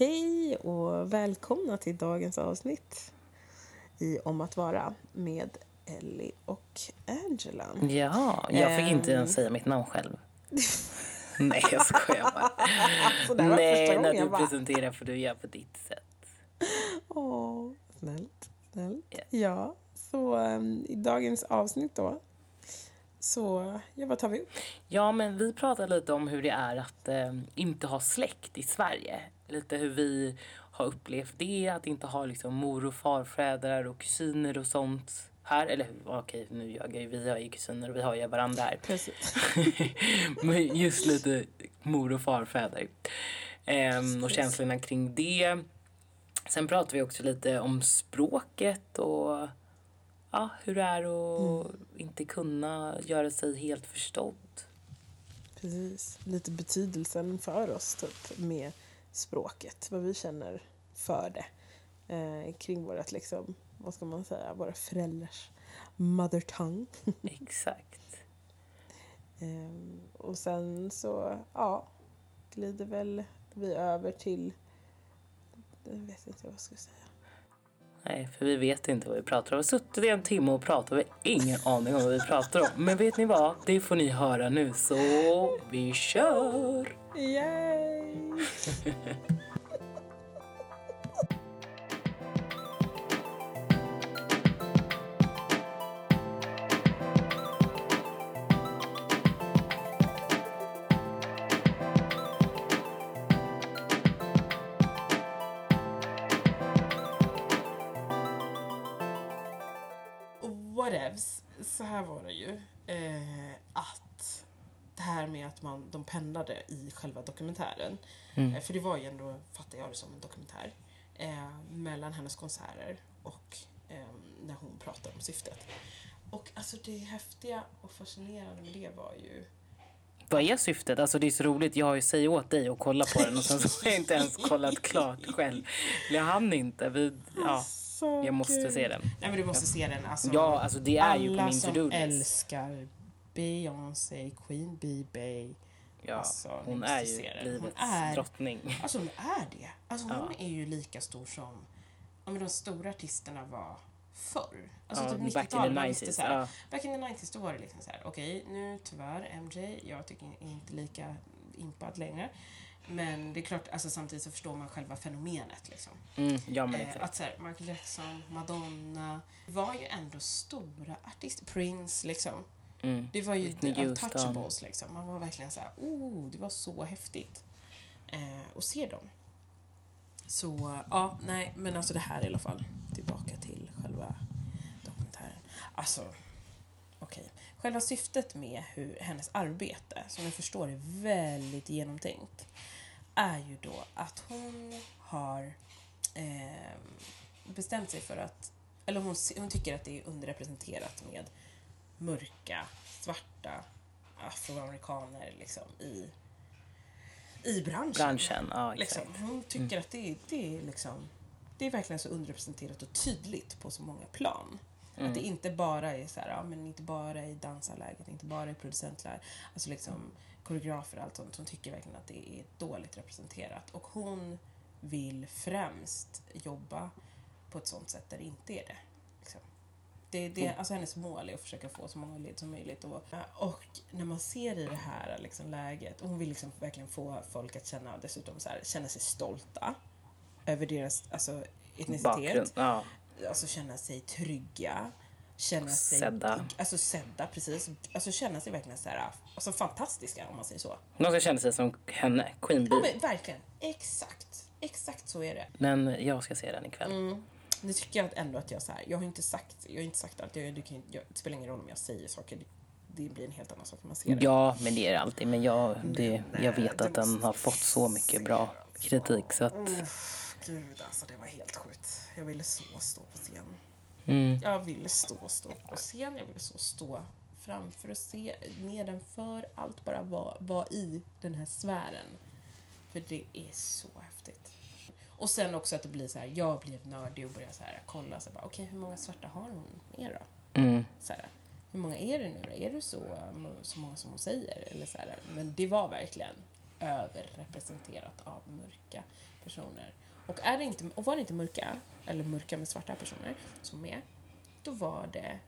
Hej och välkomna till dagens avsnitt i Om att vara med Ellie och Angela. Ja, jag fick inte ens säga mitt namn själv. Nej, jag skojar bara. Var Nej, första när du bara... presenterar får du göra på ditt sätt. Åh, snällt, snällt. Ja. Ja, så ehm, i dagens avsnitt då så, ja vad tar vi upp? Ja, men vi pratar lite om hur det är att eh, inte ha släkt i Sverige. Lite hur vi har upplevt det, att inte ha liksom mor och farfäder och kusiner och sånt här. Eller okej, nu jag ju. Vi har ju kusiner och vi har ju varandra här. Precis. Men just lite mor och farfäder. Ehm, och känslorna kring det. Sen pratar vi också lite om språket och ja, hur det är att inte kunna göra sig helt förstådd. Precis. Lite betydelsen för oss typ med språket. Vad vi känner för det. Eh, kring vårat liksom, vad ska man säga, våra föräldrars mother tongue. Exakt. Ehm, och sen så, ja, glider väl vi över till, jag vet inte vad jag ska säga. Nej, för vi vet inte vad vi pratar om. Vi har suttit i en timme och pratat och vi har ingen aning om vad vi pratar om. Men vet ni vad? Det får ni höra nu, så vi kör! Yay! Whatevs, så här var det eh, här med att man, de pendlade i själva dokumentären. Eh, för det var ju ändå, fattar jag det som, en dokumentär. Eh, mellan hennes konserter och eh, när hon pratar om syftet. Och alltså det häftiga och fascinerande med det var ju Vad är syftet? Alltså det är så roligt. Jag har ju säger åt dig att kolla på den och sen så har jag inte ens kollat klart själv. Jag hann inte. Vi, ja, jag måste se den. Nej men du måste se den. Alltså, Ja, alltså det är ju på alla min som to-do-list. älskar Beyoncé, Queen Bee Ja, alltså, hon är ju livets Hon är- drottning. Alltså hon är det. Alltså hon Ja. är ju lika stor som ja, men de stora artisterna var förr. Alltså Ja, typ back in the 90-talet. man visste 90s, så här, ja. Back in the 90s då var det liksom så här, okej nu tyvärr MJ, jag tycker inte lika impad längre. Men det är klart, alltså samtidigt så förstår man själva fenomenet liksom. Mm, ja men Eh, att så här, Michael Jackson, Madonna, var ju ändå stora artister. Prince liksom. Mm. Det var ju untouchables liksom. Man var verkligen så här, oh, det var så häftigt. Eh, att se dem. Så, ja, nej, men alltså det här i alla fall. Tillbaka till själva dokumentären. Alltså, okej. Själva syftet med hur, hennes arbete, som jag förstår är väldigt genomtänkt, är ju då att hon har eh, bestämt sig för att, eller hon, hon tycker att det är underrepresenterat med mörka, svarta afroamerikaner liksom i, i branschen. Branschen, ja exakt. Liksom. Hon tycker att det är, det, är liksom, det är verkligen så underrepresenterat och tydligt på så många plan. Att det inte bara är så här, ja, men inte bara i dansarläget, inte bara i producentläget, alltså liksom koreografer och allt sånt. Hon tycker verkligen att det är dåligt representerat. Och hon vill främst jobba på ett sånt sätt där det inte är det. Det, det, alltså hennes mål är att försöka få så många led som möjligt. Och, och när man ser i det här liksom, läget, och hon vill liksom verkligen få folk att känna, dessutom så här, känna sig stolta över deras alltså, etnicitet ja. alltså känna sig trygga. Känna sig Sedda. Alltså sedda, precis. Alltså känna sig verkligen så här, alltså fantastiska om man säger så. Hon ska känna sig som henne, Queen Ja Bee. men verkligen, exakt. Exakt så är det. Men jag ska se den ikväll. Mm. Nu tycker jag ändå att jag så här, jag har inte sagt, jag har inte sagt allt. Jag, du kan, jag, det spelar ingen roll om jag säger saker. Det, blir en helt annan sak när man ser det. Ja, men det är det alltid. Men jag, det, jag vet att den har fått så mycket bra kritik så att... Uff, gud alltså det var helt sjukt. Jag ville så stå på scen. Mm. Jag ville stå, stå på scen, jag ville så stå framför och se nedanför, allt bara vara var i den här sfären. För det är så häftigt. Och sen också att det blir så här, jag blev nördig och började så här, kolla, så bara, okej hur många svarta har hon med då? Mm. Så här, hur många är det nu då? Är det så, så många som hon säger? Eller så här, men det var verkligen överrepresenterat av mörka personer. Och, är det inte, och var det inte mörka, eller mörka med svarta personer som är, då var det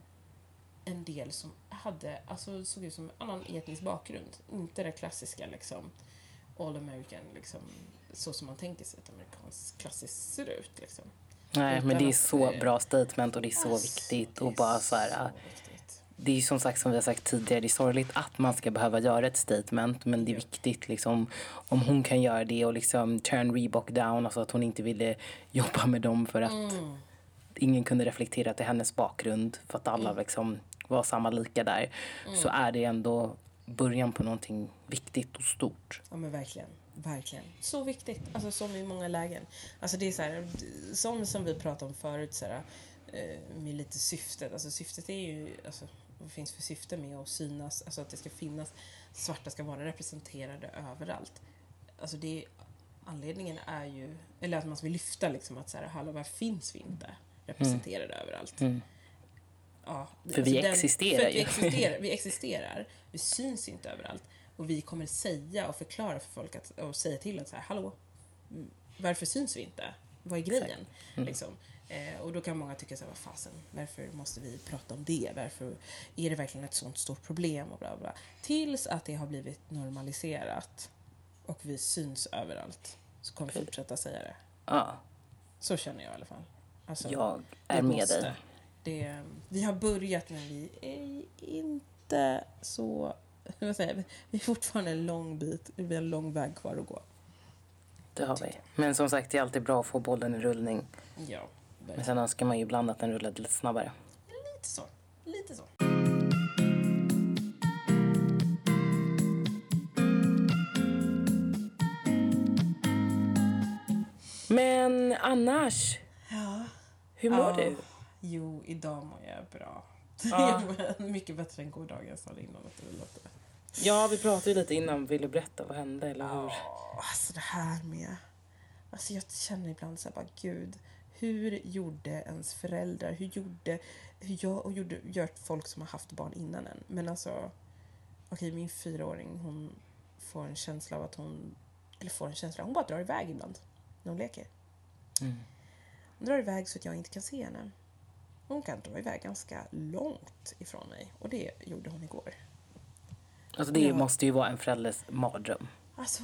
en del som hade, alltså såg ut som en annan etnisk bakgrund. Inte det klassiska liksom all American, liksom, så som man tänker sig att amerikansk klassiskt ser ut. Liksom. Nej, Utan men det är så bra statement och det är så Alltså, viktigt. Och bara så här, viktigt. det är som sagt som vi har sagt tidigare, det är sorgligt att man ska behöva göra ett statement men det är viktigt liksom om hon kan göra det och liksom turn Reebok down, alltså att hon inte ville jobba med dem för att Mm. ingen kunde reflektera till hennes bakgrund för att alla liksom var samma lika där. Så är det ändå början på någonting viktigt och stort. Ja men verkligen. Verkligen. Så viktigt. Alltså som i många lägen. Alltså det är så här, som, som vi pratade om förut, så här, eh, med lite syftet. Alltså syftet är ju, alltså, vad finns för syfte med att synas, alltså att det ska finnas, svarta ska vara representerade överallt. Alltså det, anledningen är ju, eller att man ska lyfta liksom att så här, hallå varför finns vi inte representerade överallt? Mm. Ja, För vi existerar för att vi ju. existerar, vi existerar, vi syns inte överallt. Och vi kommer säga och förklara för folk att, och säga till att så här, hallå, mm, varför syns vi inte? Vad är grejen? Mm. Liksom. Eh, och då kan många tycka så här, vad fasen, varför måste vi prata om det? Varför är det verkligen ett sånt stort problem? Och bla bla. Tills att det har blivit normaliserat och vi syns överallt så kommer vi fortsätta säga det. Ja, Så känner jag i alla fall. Alltså, jag är med måste. dig. Det, vi har börjat men vi är inte så... Vad säger jag? Vi är fortfarande en lång bit, vi har en lång väg kvar att gå. Det har vi. Men som sagt, det är alltid bra att få bollen i rullning. Ja, Men sen önskar man ju ibland att den rullade lite snabbare. lite så. Lite så. Men annars, Ja. hur mår Ja. du? Jo, idag mår jag bra. Ja. Mycket bättre än gårdagen jag sa det innan. Att det låter. Ja, vi pratade ju lite innan. Vill du berätta vad hände eller hur? Ja, alltså det här med... Alltså jag känner ibland så här bara, gud. Hur gjorde ens föräldrar, hur gjorde... Hur jag, och gjorde, gör folk som har haft barn innan en. Men alltså... Okej, min fyraåring, hon får en känsla av att hon... Eller får en känsla, hon bara drar iväg ibland. När hon leker. Mm. Hon drar iväg så att jag inte kan se henne. Hon kan dra iväg ganska långt ifrån mig. Och det gjorde hon igår. Alltså det Ja. måste ju vara en förälders mardröm. Alltså,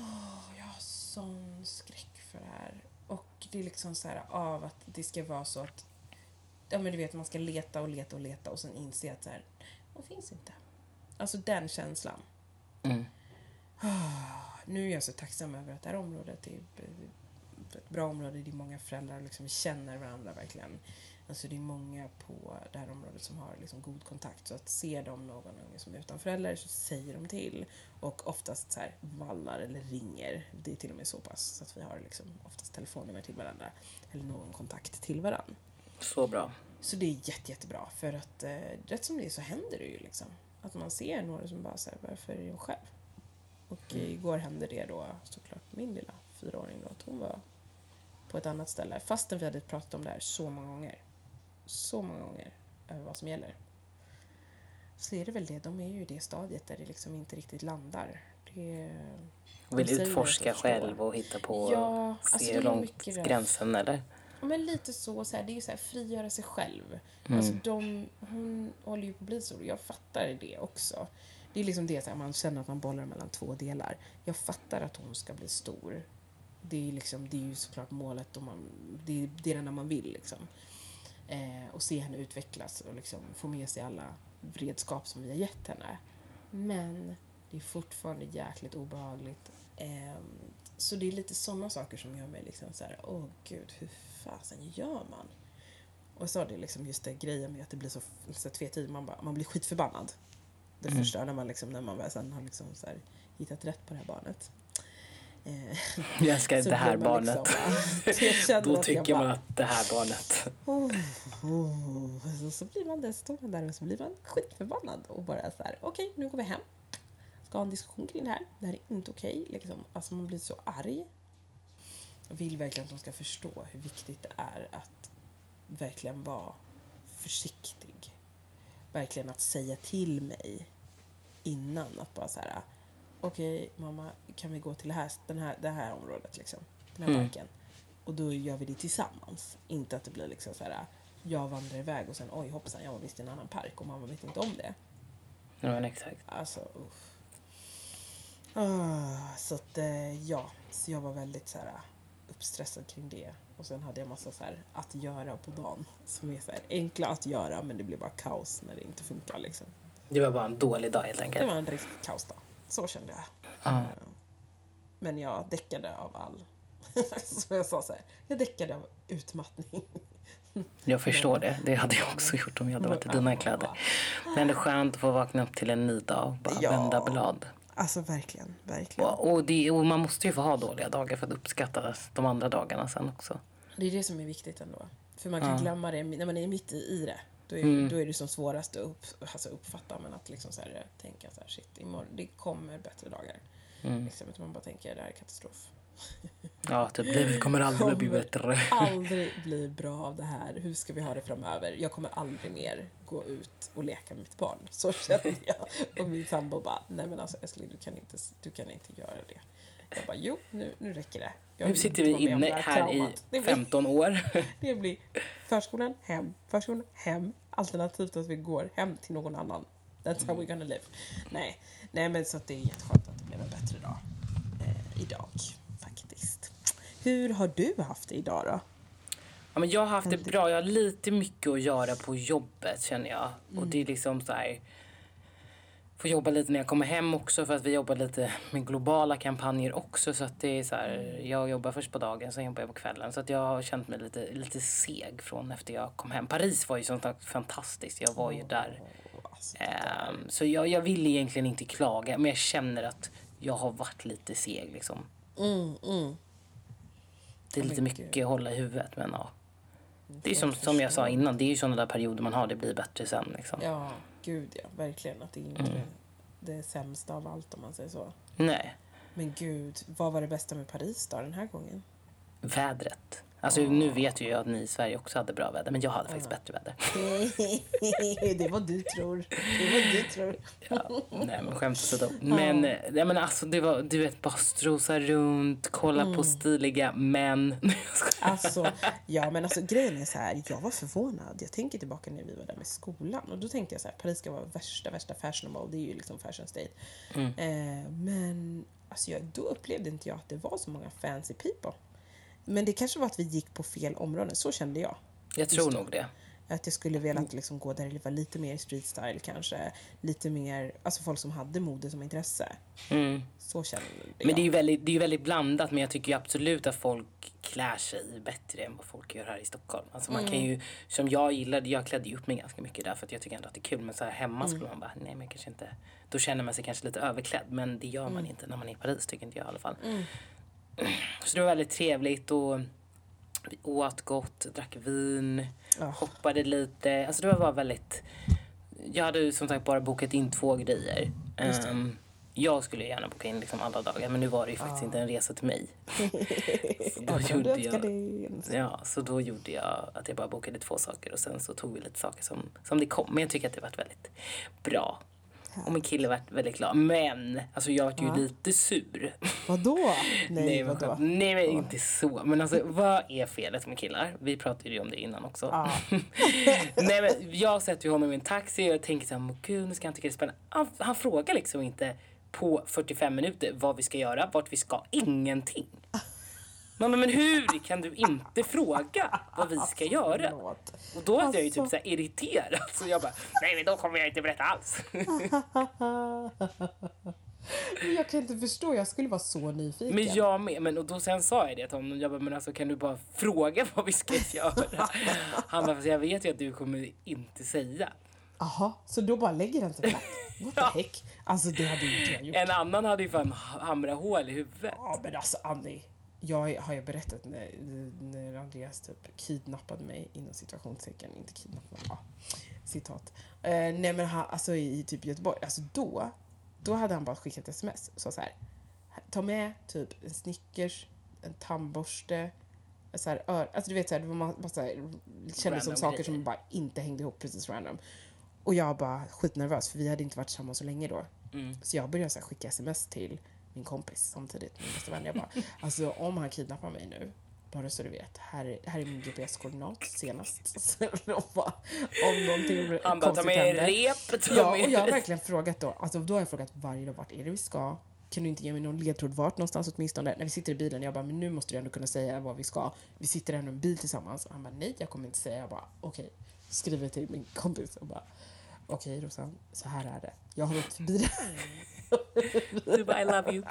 jag har sån skräck för det här. Och det är liksom så här av att det ska vara så att Ja men du vet, man ska leta och leta och leta och sen inse att så här, hon finns inte. Alltså den känslan. Mm. Nu är jag så tacksam över att det här området är ett bra område. Det är många föräldrar liksom känner varandra verkligen. Alltså det är många på det här området som har liksom god kontakt. Så att ser de någon unge som är utan förälder så säger de till. Och oftast så här vallar eller ringer. Det är till och med så pass så att vi har liksom oftast telefonnummer till varandra. Eller någon kontakt till varandra. Så bra. Så det är jätte, jättebra för att eh, rätt som det är så händer det ju liksom. Att man ser några som bara säger varför är hon själv? Och Mm. igår hände det då såklart min lilla fyraåring då att hon var på ett annat ställe fastän vi hade pratat om det här så många gånger. Så många gånger över vad som gäller. Så är det väl det, de är ju i det stadiet där det liksom inte riktigt landar. Det, vill De säger utforska att själv och hitta på Ja, och alltså se det hur långt gränsen eller? Ja, men lite så, så här, det är ju så här frigöra sig själv. Mm. Alltså de, hon håller ju på att bli stor och jag fattar det också. Det är liksom det, så här, man känner att man bollar mellan två delar. Jag fattar att hon ska bli stor. Det är, liksom, det är ju såklart målet och man, det, är- det är det enda man vill. Liksom. Eh, och se henne utvecklas och liksom få med sig alla redskap som vi har gett henne. Men det är fortfarande jäkligt obehagligt. Ehm, så det är lite sådana saker som gör mig liksom så här, åh gud, hur fasen gör man? Och så är det liksom just det grejen med att det blir så, så tvetydigt, man, bara, man blir skitförbannad. Det Mm. första när man, liksom, när man väl sen har liksom så här, hittat rätt på det här barnet. Eh, Jag älskar det här man barnet. Liksom, Då tycker man bara, att det här barnet. Oh, oh. Så, blir man där, står man där och så blir man skitförbannad och bara så här, okej, nu går vi hem. Ska ha en diskussion kring det här. Det här är inte okej. liksom. Alltså man blir så arg. Jag vill verkligen att de ska förstå hur viktigt det är att verkligen vara försiktig. Verkligen att säga till mig innan att bara så här, okej mamma, kan vi gå till det här, den här, det här området liksom? Den här Mm. parken. Och då gör vi det tillsammans. Inte att det blir liksom så här, jag vandrar iväg och sen oj hoppsan, jag var visst i en annan park och mamma vet inte om det. Ja, men exakt. Alltså, uff. Ah, så att, eh, ja. Så jag var väldigt så här uppstressad kring det. Och sen hade jag massa så här att göra på dagen. Som är så här enkla att göra men det blir bara kaos när det inte funkar liksom. Det var bara en dålig dag helt Det enkelt. var en riktig kaosdag. Så kände jag. Ja. Eh, Men jag däckade av all... Som jag sa så här, jag däckade av utmattning. Jag förstår det. Det hade jag också gjort om jag hade varit i dina kläder. Men det är skönt att få vakna upp till en ny dag och bara Ja. vända blad. Alltså verkligen, verkligen. Och, och, det, och man måste ju få ha dåliga dagar för att uppskatta de andra dagarna sen också. Det är det som är viktigt ändå. För man kan Ja. glömma det när man är mitt i, i det. Då är, Mm. då är det som svårast att upp, alltså uppfatta. Men att liksom så här, tänka så här, shit, imorgon, det kommer bättre dagar. Mm. Liksom, att man bara tänker, det här är katastrof. Ja, typ livet kommer aldrig bli Kommer bättre. aldrig bli bra av det här. Hur ska vi ha det framöver? Jag kommer aldrig mer gå ut och leka med mitt barn. Så kände jag. Och min sambo bara, nej men alltså älskling, du kan inte, du kan inte göra det. Jag bara, jo, nu, nu räcker det. Jag Nu sitter vi inne det här i traumat. Det blir- 15 år. Det blir förskolan, hem, förskolan, hem. Alternativt att vi går hem till någon annan. That's how we're gonna live. Nej, nej men så att det är jätteskönt att det blev en bättre dag eh, idag faktiskt. Hur har du haft det idag då? Ja, men jag har haft det bra. Jag har lite mycket att göra på jobbet känner jag. Och det är liksom så här. Får jobba lite när jag kommer hem också för att vi jobbar lite med globala kampanjer också. Så att det är så här, jag jobbar först på dagen, sen jobbar jag på kvällen. Så att jag har känt mig lite, lite seg från efter jag kom hem. Paris var ju som sagt fantastiskt. Jag var ju där. Ehm, så jag, jag vill egentligen inte klaga, men jag känner att jag har varit lite seg liksom. Mm, mm. Det är lite mycket att hålla i huvudet, men ja. Det är som, som jag sa innan, det är ju sådana där perioder man har, det blir bättre sen liksom. Ja, gud ja. Verkligen. Att det är inte Mm. det sämsta av allt om man säger så. Nej, Men gud, vad var det bästa med Paris då den här gången? vädret. Alltså nu vet ju jag att ni i Sverige också hade bra väder, men jag hade faktiskt bättre väder. det är vad du tror. Det är vad du tror. Ja, nej men skämt åsido. Men, eh, nej, men alltså det var, du vet, bara strosa runt, kolla Mm. på stiliga män. Alltså, ja men alltså grejen är så här, jag var förvånad. Jag tänker tillbaka när vi var där med skolan och då tänkte jag så här, Paris ska vara värsta, värsta fashionable. Det är ju liksom fashion state. Mm. Eh, men alltså jag, då upplevde inte jag att det var så många fancy people. Men det kanske var att vi gick på fel områden, så kände jag. Jag tror nog det. Att jag skulle velat liksom gå där det var lite mer street style kanske. Lite mer, alltså folk som hade mode som intresse. Mm. Så kände Men det är jag. ju väldigt, det är ju väldigt blandat men jag tycker absolut att folk klär sig bättre än vad folk gör här i Stockholm. Alltså man kan Mm. ju, som jag gillade, jag klädde ju upp mig ganska mycket där för att jag tycker ändå att det är kul. Men så här hemma Mm. skulle man bara, nej men kanske inte. Då känner man sig kanske lite överklädd men det gör Mm. man inte när man är i Paris tycker inte jag i alla fall. Så det var väldigt trevligt och vi åt gott, drack vin, Ja. hoppade lite. Alltså det var bara väldigt... Jag hade ju som sagt bara bokat in två grejer. Ehm, jag skulle gärna boka in liksom alla dagar men nu var det ju faktiskt inte en resa till mig. Så då gjorde jag, ja, så då gjorde jag att jag bara bokade två saker och sen så tog vi lite saker som, som det kom. Men jag tycker att det varit väldigt bra. Och min kille varit väldigt glad. Men alltså jag vart ju Ja. lite sur. Vadå? Nej, men vadå? Nej men inte så. Men alltså vad är felet med killar? Vi pratade ju om det innan också. Ja. Nej men jag sätter ju honom i en taxi och jag tänker såhär, "Men gud nu ska han tycka det är spännande. Han, han frågar liksom inte på 45 minuter vad vi ska göra, vart vi ska, ingenting. Mamma men hur kan du inte fråga vad vi ska göra? Och då är jag ju typ Alltså. såhär irriterad. Så jag bara, nej men då kommer jag inte berätta alls. Men jag kan inte förstå, jag skulle vara så nyfiken. Men jag med. Men, och då sen sa jag det till honom. Jag bara, men alltså kan du bara fråga vad vi ska göra? Han bara, "Fast jag vet ju att du kommer inte säga. Jaha, så då bara lägger den sig platt? What the Ja. heck? Alltså det hade ju inte jag gjort. En annan hade ju fan hamrat hål i huvudet. Ja men alltså Annie. Jag har ju berättat när, när Andreas typ kidnappade mig inom situationstecken, inte kidnappade, ja, citat. Eh, nej men han, alltså i typ Göteborg, alltså då, då hade han bara skickat sms så så här. Ta med typ en Snickers, en tandborste, så här, ör, alltså du vet så här, det var ma- massa, kändes som saker grejer. som bara inte hängde ihop precis random. Och jag bara skitnervös för vi hade inte varit tillsammans så länge då. Mm. Så jag började så här, skicka sms till min kompis samtidigt, min bästa vän. Jag bara, alltså om han kidnappar mig nu, bara så du vet, här är, här är min GPS-koordinat senast. Så de bara, om någonting Han bara, ta med rep, ta Ja, och jag har verkligen frågat då, alltså då har jag frågat varje dag, vart är det vi ska? Kan du inte ge mig någon ledtråd vart någonstans åtminstone? När vi sitter i bilen, jag bara, men nu måste du ändå kunna säga var vi ska. Vi sitter ändå i en bil tillsammans. Och han bara, nej jag kommer inte säga. Jag bara, okej. Skriver till min kompis och bara, okej Rosanne, så här är det. Jag har åkt förbi det här. Du bara, I love you.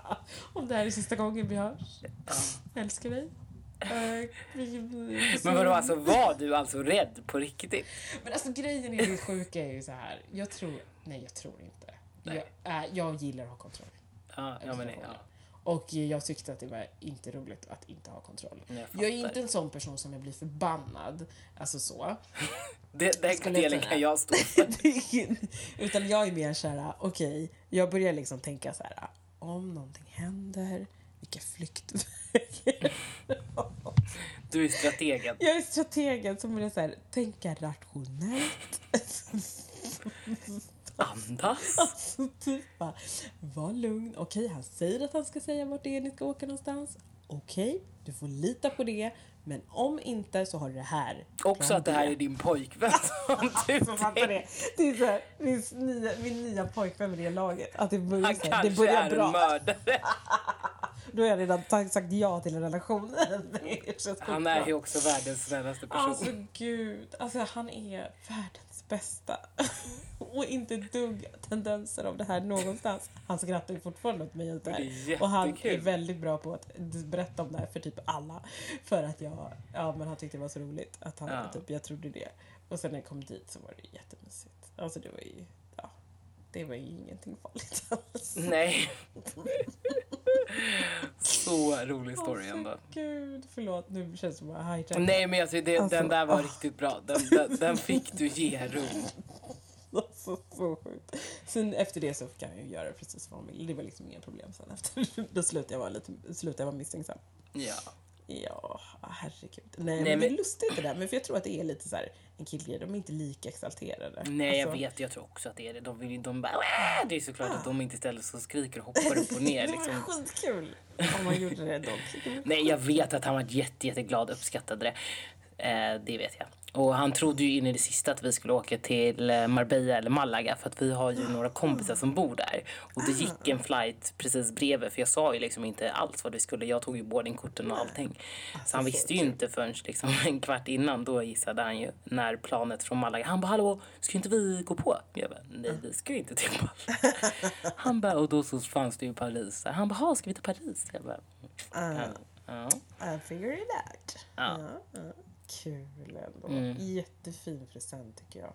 Om det här är sista gången vi hörs. Älskar dig. Eh, Men vadå, alltså var du alltså rädd på riktigt? Men alltså grejen är det sjuka är ju så här. Jag tror, nej jag tror inte. Nej. Jag, äh, jag gillar att ha kontroll. Ja, ja men ja. Och jag tyckte att det var inte roligt att inte ha kontroll. Jag Jag är inte en sån person som jag blir förbannad, alltså så. Det, den delen jag kan jag stå för. Utan jag är mer såhär, okej, jag börjar liksom tänka så här. om någonting händer, vilka flyktvägar. Du är strategen. Jag är strategen som börjar så här, tänka rationellt. Andas. Alltså typ bara, var lugn. Okej, han säger att han ska säga vart det är ni ska åka någonstans. Okej, du får lita på det. Men om inte så har du det här. Också att det här är din pojkvän som du Alltså, fattar det? Det är så här, min, nya, min nya pojkvän med det laget. Att det börjar, Han kanske det börjar är bra. en mördare. Då har jag redan sagt ja till en relation. Han är ju också världens snällaste person. Alltså gud, alltså han är världens bästa. Och inte dugg tendenser av det här någonstans. Han skrattar ju fortfarande åt mig åt det här. Och han är väldigt bra på att berätta om det här för typ alla. För att jag, ja men han tyckte det var så roligt att han, Ja. typ, jag trodde det. Och sen när jag kom dit så var det jättemysigt. Alltså det var ju. Det var ju ingenting farligt alls. Nej. Så rolig story Åh, ändå. Gud, förlåt nu känns det som att jag hijackar. Nej men alltså, det, Alltså, den där var ah. riktigt bra. Den, den, den fick du ge rum. Alltså så sjukt. Sen efter det så kan jag ju göra precis vad man vill. Det var liksom inga problem sen efter. Då slutade jag vara lite, slutade jag vara misstänksam. Ja. Ja, herregud. Nej, Nej, men, det är lustigt det där. Men för jag tror att det är lite så här en killgrej. De är inte lika exalterade. Nej jag Alltså, vet, jag tror också att det är det. De, vill, de bara, det är såklart att de inte istället så skriker och hoppar upp och ner. Det var Liksom. skitkul om man gjorde det dock. Det Nej jag vet att han var jätte, jätteglad och uppskattade det. Eh, det vet jag. Och han trodde ju in i det sista att vi skulle åka till eh, Marbella eller Malaga för att vi har ju några kompisar som bor där. Och det gick en flight precis bredvid för jag sa ju liksom inte alls vad vi skulle. Jag tog ju boardingkorten och allting. Så han visste ju inte förrän liksom en kvart innan. Då gissade han ju när planet från Malaga. Han bara hallå, ska inte vi gå på? Jag bara nej vi ska ju inte till Malaga. Han bara och då så fanns det ju Paris. Han bara "Ha, ska vi till Paris? Jag bara Ah, ja. I figured it out. Ja, ja. Kul ändå. Mm. Jättefin present tycker jag.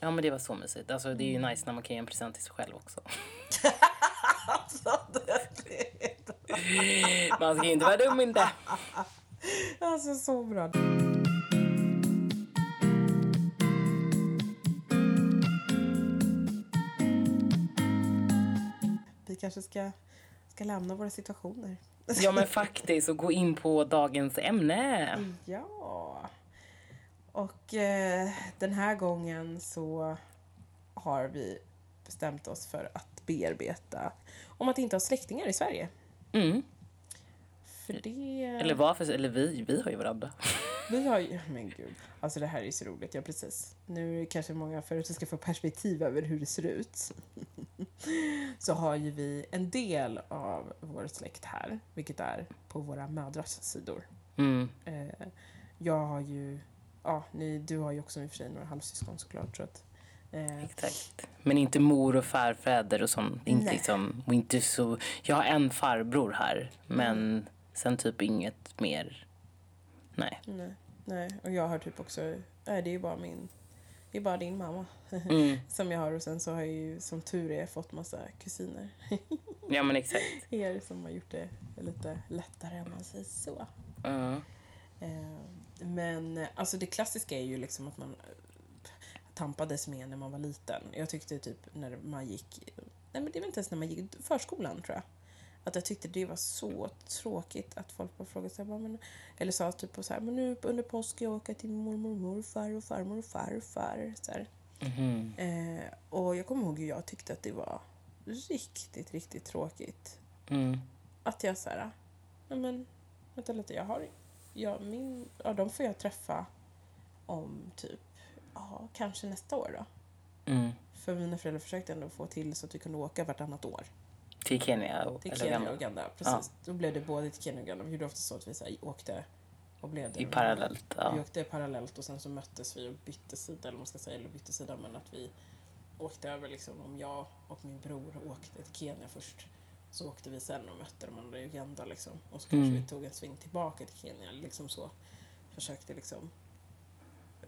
Ja men det var så mysigt. Alltså det är ju nice när man kan ge en present till sig själv också. Alltså, Man ska ju inte vara dum inte. Alltså så bra. Vi kanske ska, ska lämna våra situationer. Ja men faktiskt och gå in på dagens ämne. Ja. Och eh, den här gången så har vi bestämt oss för att bearbeta om att inte ha släktingar i Sverige. Mm. För det... Eller varför, eller vi, vi har ju varandra. Vi har ju, men gud, alltså det här är så roligt, ja precis. Nu kanske många för att vi ska få perspektiv över hur det ser ut. så har ju vi en del av vår släkt här, vilket är på våra mödrars sidor. Mm. Eh, jag har ju, ja, ni, du har ju också i och för sig några halvsyskon såklart. Så att, eh, Exakt. Men inte mor och farfäder och sånt. Inte Nej. liksom, och inte så. Jag har en farbror här men sen typ inget mer. Nej. nej, nej, och jag har typ också, nej det är ju bara min, det är bara din mamma Mm. som jag har och sen så har jag ju som tur är fått massa kusiner. Ja men exakt. er som har gjort det lite lättare om man säger så. Ja. Eh, Men eh, alltså det klassiska är ju liksom att man eh, tampades med när man var liten. Jag tyckte typ när man gick, nej men det var inte ens när man gick i förskolan tror jag. Att jag tyckte det var så tråkigt att folk bara frågade sig, men, eller sa typ så här, men nu under påsk ska jag åka till mormor och morfar och farmor och farfar. Så här. Mhm. Eh, och jag kommer ihåg hur jag tyckte att det var riktigt, riktigt tråkigt. Mm. Att jag såhär, nej men vänta lite, jag har, jag, min, ja de får jag träffa om typ, ja kanske nästa år då. Mm. För mina föräldrar försökte ändå få till så att vi kunde åka vartannat år. Till Kenya och, Till Kenya och Uganda, precis. Då blev det både till Kenya och Uganda. Vi gjorde ofta så att vi så här, åkte och blev det. I parallellt. Vi Ja. åkte parallellt och sen så möttes vi och bytte sida, eller vad man ska säga, eller bytte sida, men att vi åkte över liksom, om jag och min bror åkte till Kenya först, så åkte vi sen och mötte de andra i Uganda liksom. Och så kanske Mm. vi tog en sväng tillbaka till Kenya, liksom så. Försökte liksom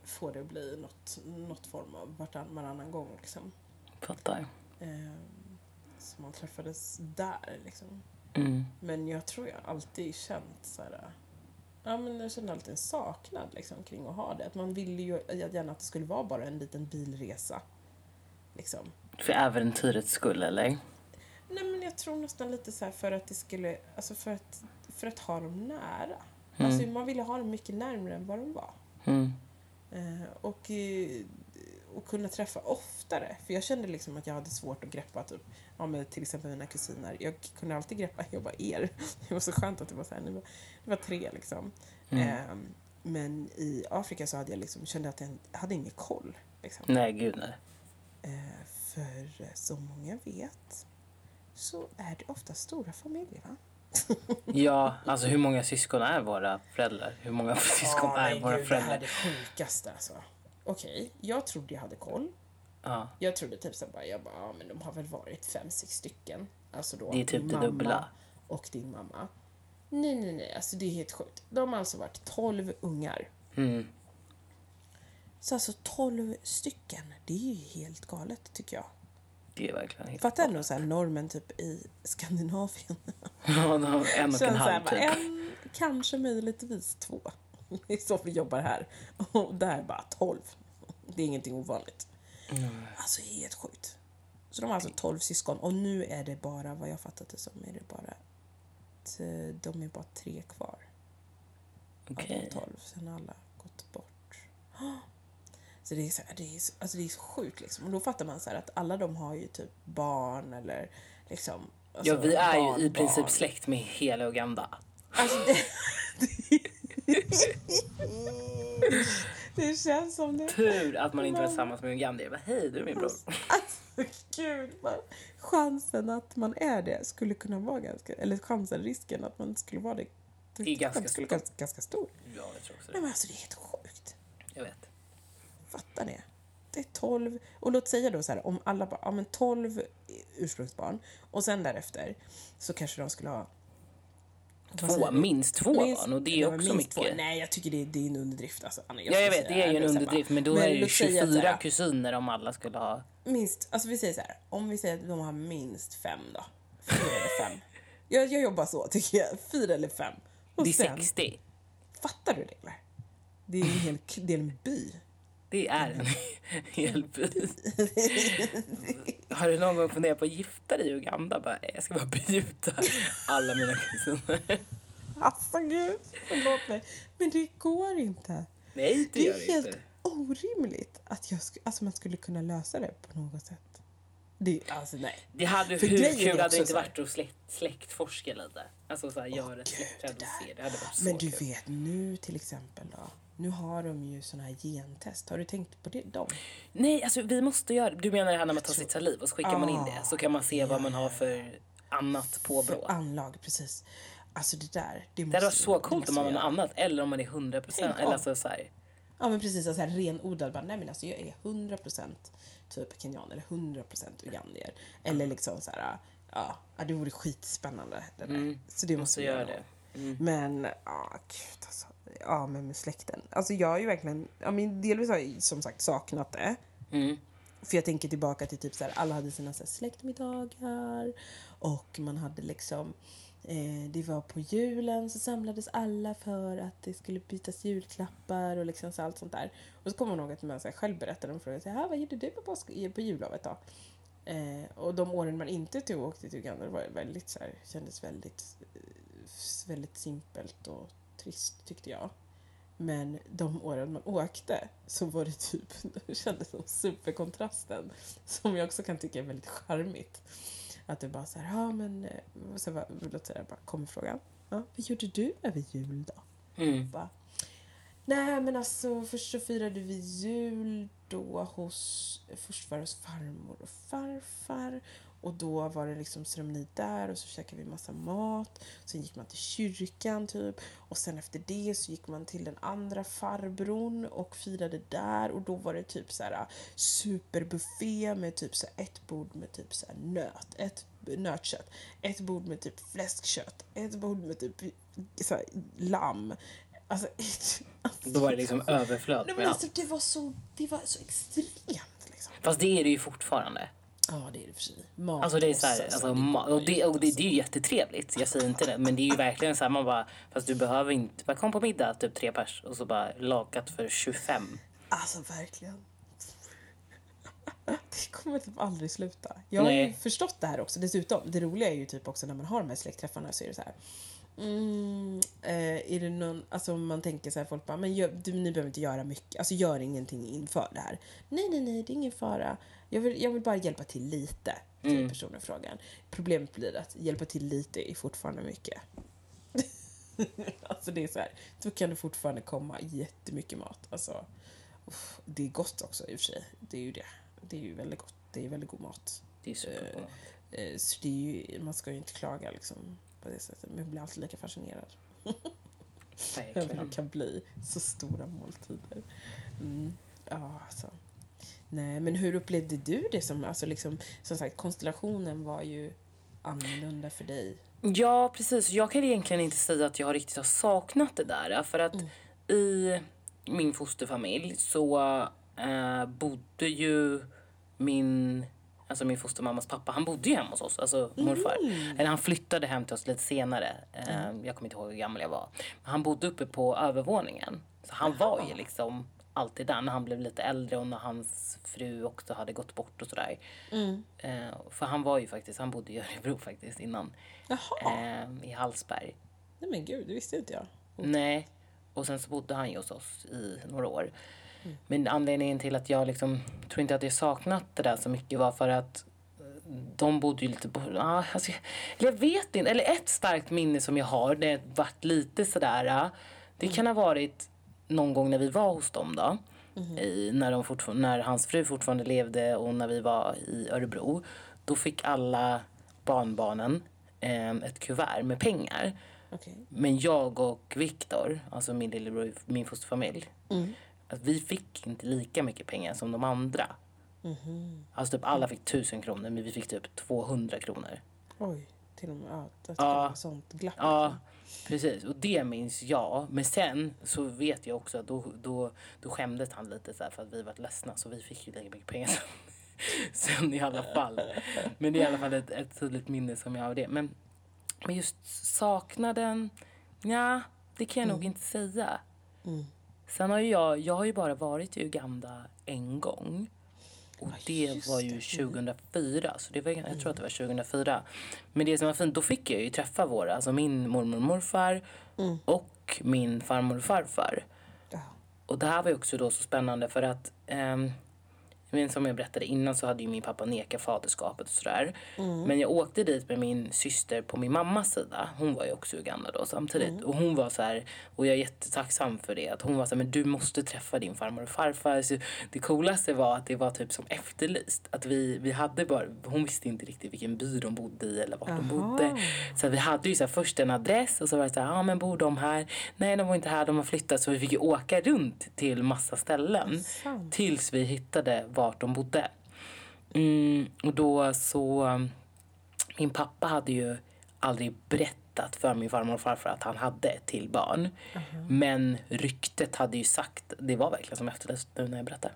få det att bli något, något form av varann, varannan gång liksom. Fattar. Ehm, så man träffades där liksom. Mm. Men jag tror jag alltid känt så här. Ja, men jag kände alltid en saknad liksom, kring att ha det. Att man ville ju gärna att det skulle vara bara en liten bilresa. Liksom. För äventyrets skull, eller? Nej, men jag tror nästan lite så här för att det skulle, alltså för att, för att ha dem nära. Mm. Alltså man ville ha dem mycket närmare än vad de var. Mm. Eh, och, eh, och kunna träffa oftare. För jag kände liksom att jag hade svårt att greppa typ, ja, med till exempel mina kusiner. Jag kunde alltid greppa, jag bara er. Det var så skönt att det var så här, ni var, det var tre liksom. Mm. Eh, men i Afrika så hade jag liksom, kände att jag hade ingen koll. Liksom. Nej, gud nej. Eh, för som många vet så är det ofta stora familjer va? Ja, alltså hur många syskon är våra föräldrar? Hur många syskon Ja, är våra gud, Det här är föräldrar? det sjukaste alltså. Okej, jag trodde jag hade koll. Ja, Jag trodde typ så bara, jag bara, ja men de har väl varit fem, sex stycken. Alltså då Det är typ din det mamma dubbla. och din mamma. Nej, nej, nej, alltså det är helt sjukt. De har alltså varit 12 ungar. mm. Så alltså 12 stycken, det är ju helt galet tycker jag. Det är verkligen helt Fatta ändå så här normen typ i Skandinavien. Ja, en och en så här, halv typ. en, kanske möjligtvis två. Det är så vi jobbar här. Och där bara 12. Det är ingenting ovanligt. Mm. Alltså helt sjukt. Så de har alltså 12 syskon och nu är det bara, vad jag fattat det som, är det bara de är bara tre kvar Okej. av de 12. Sen har alla gått bort. Så det är så, här, det är så, alltså det är så sjukt liksom. Och då fattar man så här att alla de har ju typ barn eller liksom alltså Ja, vi är ju i princip släkt med hela Uganda. Alltså det, det känns som det. Tur att man inte var tillsammans med Uganda. Jag bara, hej, du är min bror. Alltså gud, man, chansen att man är det skulle kunna vara ganska, eller chansen, risken att man skulle vara det. Det är ganska skulle stor. ganska, ganska stor. Ja, jag tror också Nej men alltså det är helt sjukt. Jag vet. Fattar det. Det är 12, och låt säga då så här, om alla bara, ja men 12 ursprungsbarn och sen därefter så kanske de skulle ha Två, minst två Minst- barn och det är också mycket. Två. Nej, jag tycker det är, det är en underdrift. Alltså, Anna, Ja, jag vet, det är ju en underdrift. Men då men är det ju låt säga att så 24 här, kusiner om alla skulle ha... Minst, alltså vi säger så här, om vi säger att de har minst fem då. Fyra eller fem. Jag, jag jobbar så tycker jag, fyra eller fem. Och Det är sen, 60. fattar du det eller? Det är en hel, det är en by. Det är en hel by. Har du någon gång funderat på att gifta dig i Uganda? Bara, jag ska bara bjuda alla mina kusiner. Alltså gud, förlåt mig. Men det går inte. Nej, det Det är helt inte. orimligt att jag sk- alltså man skulle kunna lösa det på något sätt. Det alltså nej. Det hade, För hur kul hade det inte varit att släkt, släktforska lite? Alltså så här, göra ett släktträd och se. Det hade varit så Men du kul. vet nu till exempel då. Nu har de ju såna här gentest. Har du tänkt på det? Dem? Nej, alltså vi måste göra Du menar det här när man tar sitt saliv och så skickar man in Ah, det så kan man se vad man har för annat påbrå. För anlag, precis. Alltså det där. Det, Det måste hade varit så coolt om man har något annat eller om man är 100 procent. Eller alltså så här. Ja men precis, alltså här renodlad bara, nej men alltså jag är 100% typ kenyan eller 100% ugandier. Eller liksom så här, ja, det vore skitspännande. Det där. Mm, så det måste vi göra göra. det. Mm. Men, ja gud alltså. Ja men med släkten. Alltså jag har ju verkligen, ja men delvis har jag som sagt saknat det. Mm. För jag tänker tillbaka till typ så här, alla hade sina så här, släktmiddagar och man hade liksom eh, det var på julen så samlades alla för att det skulle bytas julklappar och liksom så allt sånt där. Och så kommer man ihåg att man så här, själv berättade och frågade så här, "Ah, vad gjorde du på, påsk- på jullovet då? Eh, och de åren man inte tog åkte till Uganda det var väldigt så här, kändes väldigt, eh, väldigt simpelt och trist tyckte jag. Men de åren man åkte så var det typ, det kändes som superkontrasten. Som jag också kan tycka är väldigt charmigt. Att det bara så här, ja men, eh, så bara, låt säga, bara kommer frågan. Ja, vad gjorde du över jul då? Mm. Bara, Nej men alltså först så firade vi jul då hos, först var det hos farmor och farfar och då var det liksom ceremoni där och så käkade vi massa mat. Sen gick man till kyrkan typ och sen efter det så gick man till den andra farbrorn och firade där och då var det typ så här superbuffé med typ så ett bord med typ så här nöt, ett nötkött, ett bord med typ fläskkött, ett bord med typ så här lamm. Alltså, Då var det liksom överflöd. Nej, men allt. alltså, det, var så, det var så extremt. Liksom. Fast det är det ju fortfarande. Ja, det är det för sig. Mat Alltså det är så här, så- alltså, och, ju det, och det, det är ju jättetrevligt. Jag säger inte det. Men det är ju verkligen så här, man bara, fast du behöver inte, bara kom på middag, typ tre pers och så bara lakat för 25. Alltså verkligen. Det kommer typ aldrig sluta. Jag har ju Nej. förstått det här också. Dessutom, det roliga är ju typ också när man har de här släktträffarna så är det så här. Mm, eh, är det någon, alltså man tänker så här, folk bara, men gör, du, ni behöver inte göra mycket, alltså gör ingenting inför det här. Nej, nej, nej, det är ingen fara. Jag vill, jag vill bara hjälpa till lite, till Mm. personen i frågan. Problemet blir att hjälpa till lite är fortfarande mycket. alltså det är så här, då kan det fortfarande komma jättemycket mat. Alltså, uff, det är gott också i och för sig. Det är ju det. Det är ju väldigt gott. Det är väldigt god mat. Det är superbra. Eh, Så det är ju, man ska ju inte klaga liksom på det sättet. Men jag blir alltid lika fascinerad över hur det kan bli så stora måltider. Mm. Ja, alltså. Nej, men hur upplevde du det som, alltså liksom, som sagt, konstellationen var ju annorlunda för dig. Ja, precis. Jag kan egentligen inte säga att jag riktigt har saknat det där. För att i min fosterfamilj så eh, bodde ju min, alltså min fostermammas pappa, han bodde ju hemma hos oss, alltså morfar. Eller han flyttade hem till oss lite senare. Eh, Jag kommer inte ihåg hur gammal jag var. Men han bodde uppe på övervåningen. Så han var ju liksom alltid där när han blev lite äldre och när hans fru också hade gått bort och sådär. Eh, för han var ju faktiskt, han bodde i Örebro faktiskt innan. Eh, I Hallsberg. nej men gud, det visste inte jag. Nej. Och sen så bodde han ju hos oss i några år. Men anledningen till att jag liksom tror inte att jag saknat det där så mycket var för att eh, de bodde ju lite på... Ah, alltså, jag vet inte. Eller ett starkt minne som jag har, det varit lite sådär... ah, Det kan ha varit någon gång när vi var hos dem då. I, när, de fortfar- när hans fru fortfarande levde och när vi var i Örebro. Då fick alla barnbarnen eh, ett kuvert med pengar. Okej. Men jag och Viktor, alltså min lillebror min fosterfamilj, att vi fick inte lika mycket pengar som de andra. Alltså typ alla fick tusen kronor men vi fick typ 200 kronor. Oj, till och med. Ja, det Ja. sånt glapp. Ja, precis. Och det minns jag. Men sen så vet jag också att då, då, då skämdes han lite så för att vi var ledsna så vi fick ju lika mycket pengar sen, sen i alla fall. Men det är i alla fall ett, ett tydligt minne som jag har av det. Men, men just saknaden, ja, det kan jag nog inte säga. Sen har ju jag, jag har ju bara varit i Uganda en gång. Och det just var ju det. 2004, så det var, jag tror att det var 2004. Men det som var fint, då fick jag ju träffa våra, alltså min mormor och morfar och min farmor och farfar. Och det här var ju också då så spännande för att ehm, men som jag berättade innan så hade ju min pappa nekat faderskapet och sådär. Men jag åkte dit med min syster på min mammas sida. Hon var ju också i Uganda då samtidigt. Och hon var så här, och jag är jättetacksam för det. Att hon var så här, men du måste träffa din farmor och farfar. Så det coolaste var att det var typ som efterlyst. Att vi, vi hade bara, hon visste inte riktigt vilken by de bodde i eller vart de bodde. Så vi hade ju så här först en adress och så var det så här, ja ah, men bor de här? Nej de var inte här, de har flyttat. Så vi fick ju åka runt till massa ställen. Sant. Tills vi hittade vart de bodde. Mm, och då så... Mm, min pappa hade ju aldrig berättat för min farmor och farfar att han hade ett till barn. Men ryktet hade ju sagt, det var verkligen som efterlyst nu när jag berättar.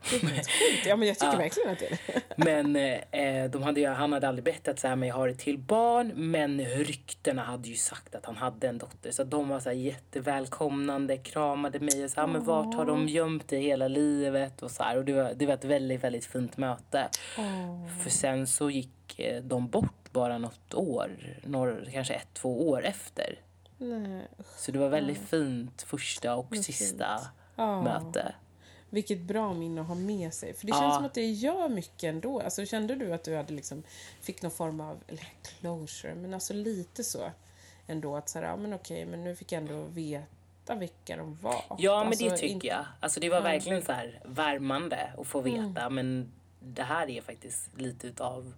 Ja, men jag tycker verkligen att det är. Men eh, de hade ju, han hade aldrig berättat så här, men jag har ett till barn. Men ryktena hade ju sagt att han hade en dotter. Så de var så här jättevälkomnande, kramade mig och så här, men vart har de gömt dig hela livet? Och så här. Och det var, det var ett väldigt, väldigt fint möte. För sen så gick eh, de bort bara något år, några, kanske ett, två år efter. Nej. Så det var väldigt fint första och Vad sista. Ja. möte. Vilket bra minne att ha med sig. För det Ja. känns som att det gör mycket ändå. Alltså, kände du att du hade liksom, fick någon form av, eller closure, men alltså lite så ändå att så här, ja men okej, men nu fick jag ändå veta vilka de var. Ja, men alltså, det tycker inte- jag. Alltså det var verkligen så här värmande att få veta. Men det här är faktiskt lite utav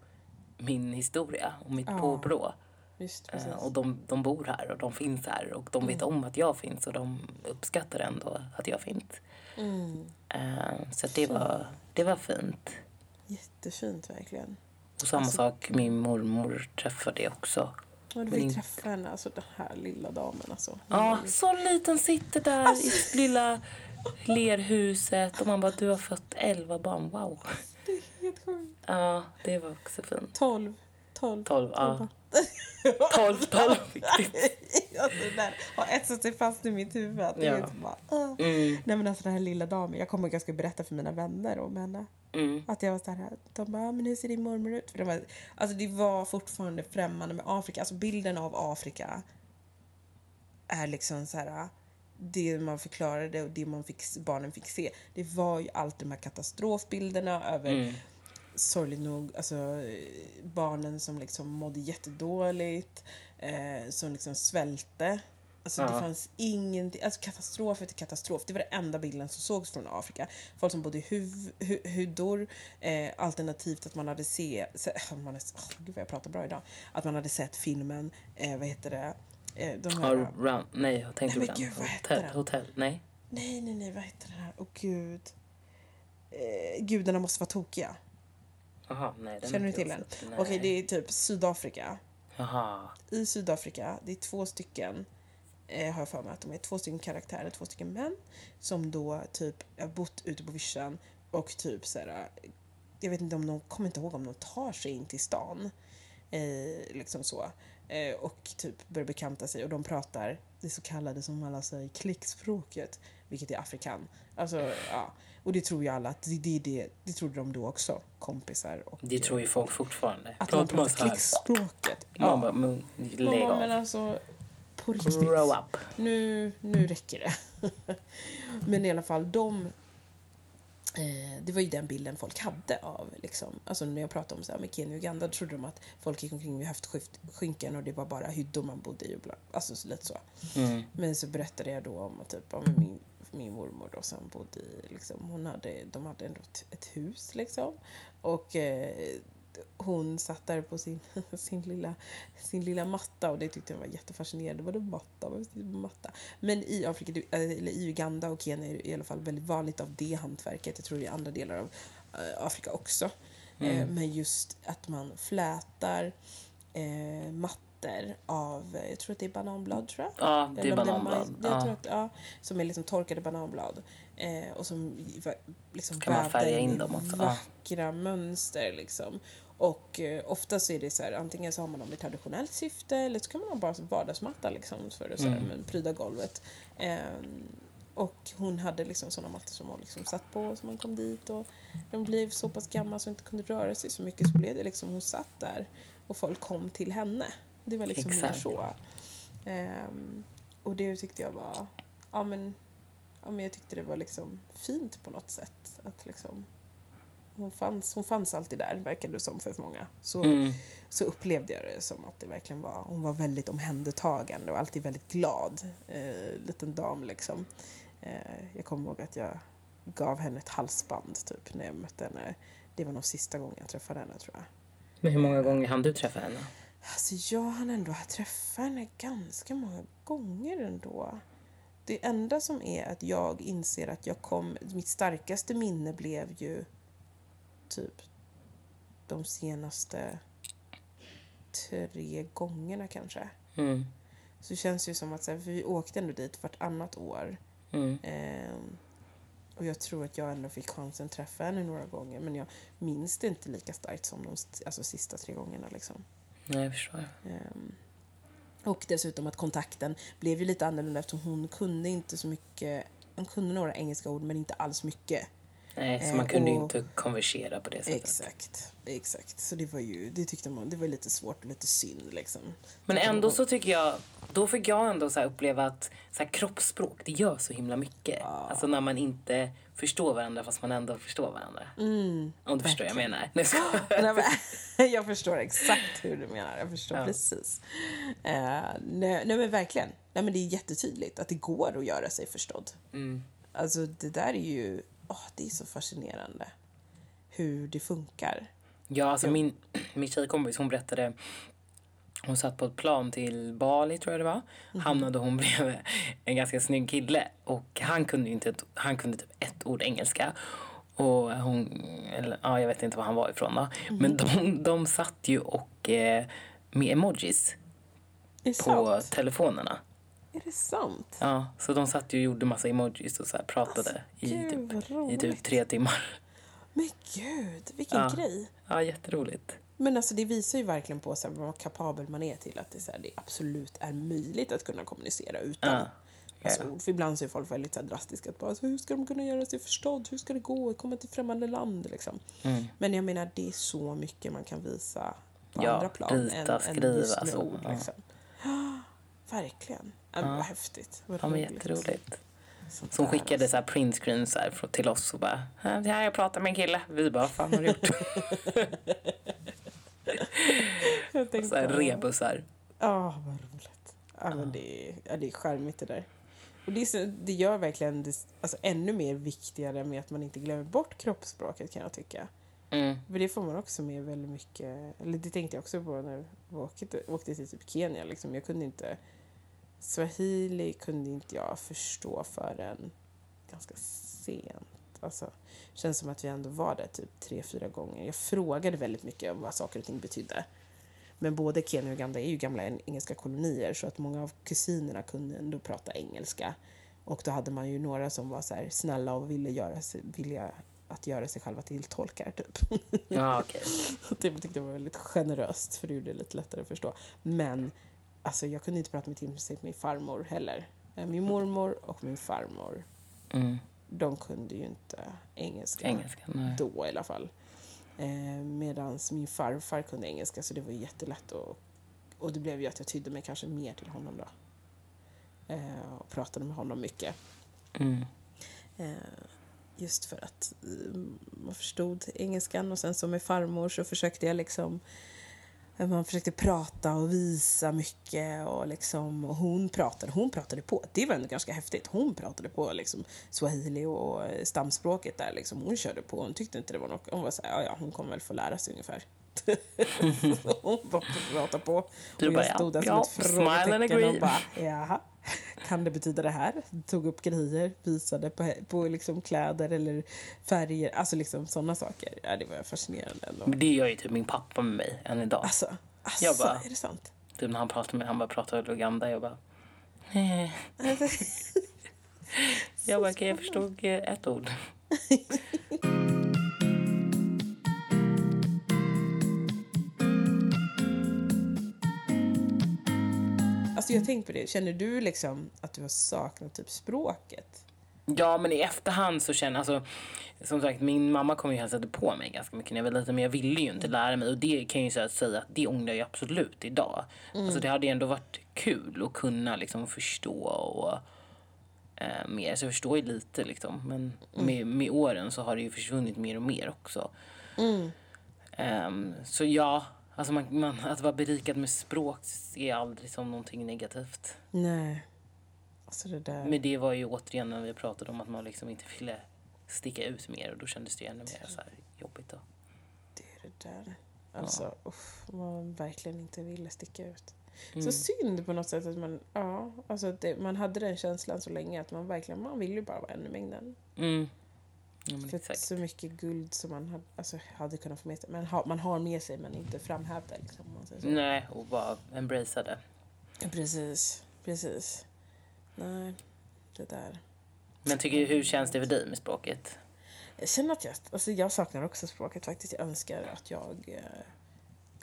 min historia och mitt Ja, påbrå. Just Eh. Och de, de bor här och de finns här och de vet om att jag finns och de uppskattar ändå att jag finns. Mm. Eh, Så det var, det var fint. Jättefint verkligen. Och samma Alltså- sak, min mormor träffade jag också. Och du fick inte- träffa henne, alltså den här lilla damen alltså. Ja, så liten sitter där Alltså. i lilla lerhuset och man bara, du har fött elva barn, wow. Helt sjukt. Ja, det var också fint. 12. 12. 12, ja. 12, 12, viktigt. alltså det där har etsat sig fast i mitt huvud. Ja. så bara, ah. Mm, Nej men alltså den här lilla damen, jag kommer skulle berätta för mina vänner om henne. mm. Att jag var så här, de bara, "Ah, men hur ser din mormor ut? För det, var, alltså det var fortfarande främmande med Afrika. Alltså bilden av Afrika är liksom så här, det man förklarade och det man fick, barnen fick se. Det var ju alltid de här katastrofbilderna över Mm. Sorgligt nog, alltså barnen som liksom mådde jättedåligt, eh, som liksom svälte. Alltså det Ja. fanns ingenting, alltså katastrof efter katastrof. Det var den enda bilden som sågs från Afrika. Folk som bodde i huv, hu, hudor, eh, alternativt att man hade se, se man hade, oh, gud vad jag pratar bra idag. Att man hade sett filmen, eh, vad heter det, eh, de här, Ja, round, nej, jag tänkte Nej, men den. gud, vad heter Hotell, den? hotell, nej. nej nej nej vad heter det här, åh gud. Eh, gudarna måste vara tokiga. Jaha, nej. Den Känner du till den? Okej, det är typ Sydafrika. Jaha. i Sydafrika, det är två stycken, eh, har jag för mig att de är två stycken karaktärer, två stycken män som då typ har bott ute på vischan och typ så här, jag vet inte om de, kommer inte ihåg om de tar sig in till stan. Eh, liksom så. Eh, och typ börjar bekanta sig och de pratar det så kallade som alla säger klickspråket, vilket är afrikan. Alltså, ja. Och det tror ju alla att det, det, det, det trodde de då också, kompisar. Och, Det tror ju folk fortfarande. Att man Pratar man klickspråket. Man bara, men lägg Ja, men av. alltså, på riktigt. Grow up. Nu, nu räcker det. Men i alla fall, de... Eh, det var ju den bilden folk hade av, liksom. Alltså när jag pratade om så här med Kenya och Uganda, då trodde de att folk gick omkring med höftskynken och det var bara hyddor man bodde i och bla. Alltså så lite så. Mm. Men så berättade jag då om att typ, ja, men min, min mormor då som bodde i, liksom, hon hade, de hade ändå ett, ett hus liksom. Och eh, hon satt där på sin, sin, lilla, sin lilla matta och det tyckte jag var jättefascinerande. Vadå matta? Vad matta? Men i Afrika, eller i Uganda och Kenya är det i alla fall väldigt vanligt av det hantverket. Jag tror det är i andra delar av eh, Afrika också. Eh, men just att man flätar eh, mattor av, eh, jag tror att det är bananblad tror jag. Ja, det är Eller bananblad. majs- Jag tror Ja. att, ja, som är liksom torkade bananblad. Eh, och som liksom Kan man färga in dem också? Ja. Vackra mönster liksom. Och eh, ofta så är det så här, antingen så har man dem i traditionellt syfte eller så kan man ha bara som vardagsmatta liksom för att så här, Mm. pryda golvet. Ehm, och hon hade liksom sådana mattor som hon liksom satt på så man kom dit och de blev så pass gamla så hon inte kunde röra sig så mycket så blev det liksom, hon satt där och folk kom till henne. Det var liksom mer så. Ehm, och det tyckte jag var, ja men, ja men jag tyckte det var liksom fint på något sätt. Att liksom, hon fanns, hon fanns alltid där, verkade det som för många. Så, Mm. så upplevde jag det som att det verkligen var, hon var väldigt omhändertagande och alltid väldigt glad. Eh, liten dam liksom. Eh, jag kommer ihåg att jag gav henne ett halsband typ när jag mötte henne. Det var nog sista gången jag träffade henne tror jag. Men hur många gånger hann du träffa henne? Alltså jag hann ändå träffa henne ganska många gånger ändå. Det enda som är att jag inser att jag kom, mitt starkaste minne blev ju typ de senaste tre gångerna kanske. Mm. Så det känns ju som att så här, vi åkte ändå dit vartannat år. Mm. Ehm, och jag tror att jag ändå fick chansen att träffa henne några gånger. Men jag minns det inte lika starkt som de alltså, sista tre gångerna. Liksom. Nej, jag förstår. Ehm, och dessutom att kontakten blev ju lite annorlunda eftersom hon kunde inte så mycket. Hon kunde några engelska ord men inte alls mycket. Nej, så Eh, man kunde och- inte konversera på det sättet. Exakt, exakt. Så det var ju, det tyckte man, det var lite svårt och lite synd liksom. Men ändå så tycker jag, då fick jag ändå så uppleva att så här kroppsspråk, det gör så himla mycket. Alltså när man inte förstår varandra fast man ändå förstår varandra. Om du förstår vad jag menar. Nej, jag förstår exakt hur du menar. Jag förstår Ja. precis. Eh, nej, nej, men verkligen. Nej, men det är jättetydligt att det går att göra sig förstådd. Mm. Alltså det där är ju, åh, det är så fascinerande. Hur det funkar. Ja, alltså min, min tjejkompis hon berättade hon satt på ett plan till Bali tror jag det var. Hamnade hon bredvid en ganska snygg kille och han kunde inte, han kunde typ ett ord engelska. Och hon, eller ja jag vet inte var han var ifrån då. Men de, de satt ju och eh, med emojis på sant? telefonerna. Är det sant? Ja, så de satt ju och gjorde massa emojis och så pratade Alltså, i, gud, typ, i typ tre timmar. Men gud, vilken Ja. grej. Ja, jätteroligt. Men alltså det visar ju verkligen på så här, vad kapabel man är till att det, så här, det absolut är möjligt att kunna kommunicera utan Ja. Alltså, Ja. För ibland så är folk väldigt så här, drastiska. Att bara, alltså, hur ska de kunna göra sig förstådd? Hur ska det gå? Komma till främmande land liksom. Mm. Men jag menar, det är så mycket man kan visa på Ja, andra plan rita, än, än skriva, just med så, ord. ja. Liksom. Verkligen. Ja. men Vad häftigt. Vad Ja, men roligt. jätteroligt. Sånt där, skickade alltså. så här printscreens här till oss och bara "Ja, det här jag pratar med en kille. Vi bara vad fan har du gjort? Jag tänkte, så här rebusar. Ja, vad roligt. Ja, men det, är, ja, det är charmigt det där. Och det, så, det gör verkligen det alltså, ännu mer viktigare med att man inte glömmer bort kroppsspråket kan jag tycka. Mm. För det får man också med väldigt mycket, eller det tänkte jag också på när jag åkte, åkte till typ Kenya. Liksom. Jag kunde inte, swahili kunde inte jag förstå förrän ganska sent. Alltså, känns som att vi ändå var där typ tre, fyra gånger. Jag frågade väldigt mycket om vad saker och ting betydde. Men både Kenya och Uganda är ju gamla en- engelska kolonier så att många av kusinerna kunde ändå prata engelska. Och då hade man ju några som var så här snälla och ville göra sig, vilja att göra sig själva till tolkar typ. Ja, okej. Det tyckte jag var väldigt generöst för det gjorde det lite lättare att förstå. Men alltså, jag kunde inte prata med till min farmor heller. Eh, Min mormor och min farmor, Mm. de kunde ju inte engelska. Engelska. Nej. Då i alla fall. Eh, Medan min farfar kunde engelska så det var jättelätt. Och, och det blev ju att jag tydde mig kanske mer till honom då. Eh, och pratade med honom mycket. Mm. Eh, just för att eh, man förstod engelskan och sen så med farmor så försökte jag liksom man försökte prata och visa mycket och liksom och hon pratade, hon pratade på. Det var ändå ganska häftigt. Hon pratade på liksom swahili och stamspråket där liksom. Hon körde på. Hon tyckte inte det var något. Hon var så här, ja ja, hon kommer väl få lära sig ungefär. Hon bara pratade på. Du och bara, jag stod där ja, som ett frågetecken och bara, jaha. Kan det betyda det här? Tog upp grejer, visade på, på liksom kläder eller färger, alltså liksom sådana saker. Ja, det var fascinerande ändå. Men det gör ju typ min pappa med mig än idag. Alltså, alltså Jag bara- är det sant? Typ när han pratar med han bara pratar Uganda. Jag bara... "Eh." Jag bara, okej jag förstod ett ord. Alltså jag tänkte på det, känner du liksom att du har saknat typ språket? Ja, men i efterhand så känner alltså som sagt, min mamma kom ju hälsade på mig ganska mycket när jag var liten, men jag ville ju inte lära mig och det kan jag ju säga att det ångrar jag absolut idag. Alltså det hade ju ändå varit kul att kunna liksom förstå och eh, mer. Så jag förstår ju lite liksom, men med, med åren så har det ju försvunnit mer och mer också. Ehm, så ja, alltså man, man, att vara berikad med språk jag aldrig som någonting negativt. Nej. Alltså det där. Men det var ju återigen när vi pratade om att man liksom inte ville sticka ut mer och då kändes det ju ännu mer så jobbigt då. Det är det där. Alltså, uff, man verkligen inte ville sticka ut. Mm. Så synd på något sätt att man, ja, alltså det, man hade den känslan så länge att man verkligen, man vill ju bara vara ännu mängden. Mm. Ja, exakt. så mycket guld som man hade, alltså, hade kunnat få med sig. Men ha, man har med sig men inte framhävt det liksom. om Man säger så. Nej, och bara embracea det. Precis, precis. Nej, det där. Men tycker, hur känns det för dig med språket? Jag känner att jag, alltså jag saknar också språket faktiskt. Jag önskar att jag eh,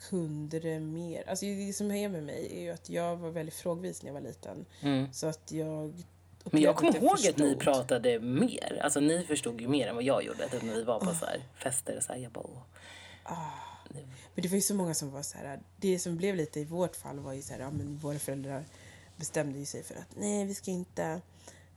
kunde det mer. Alltså det som är med mig är ju att jag var väldigt frågvis när jag var liten. Mm. Så att jag Men jag kommer ihåg att ni förstod. pratade mer. Alltså ni förstod ju mer än vad jag gjorde. Typ när vi var på så här fester och så här. Jag bara, åh. Men det var ju så många som var så här, det som blev lite i vårt fall var ju så här, ja men våra föräldrar bestämde ju sig för att nej vi ska inte,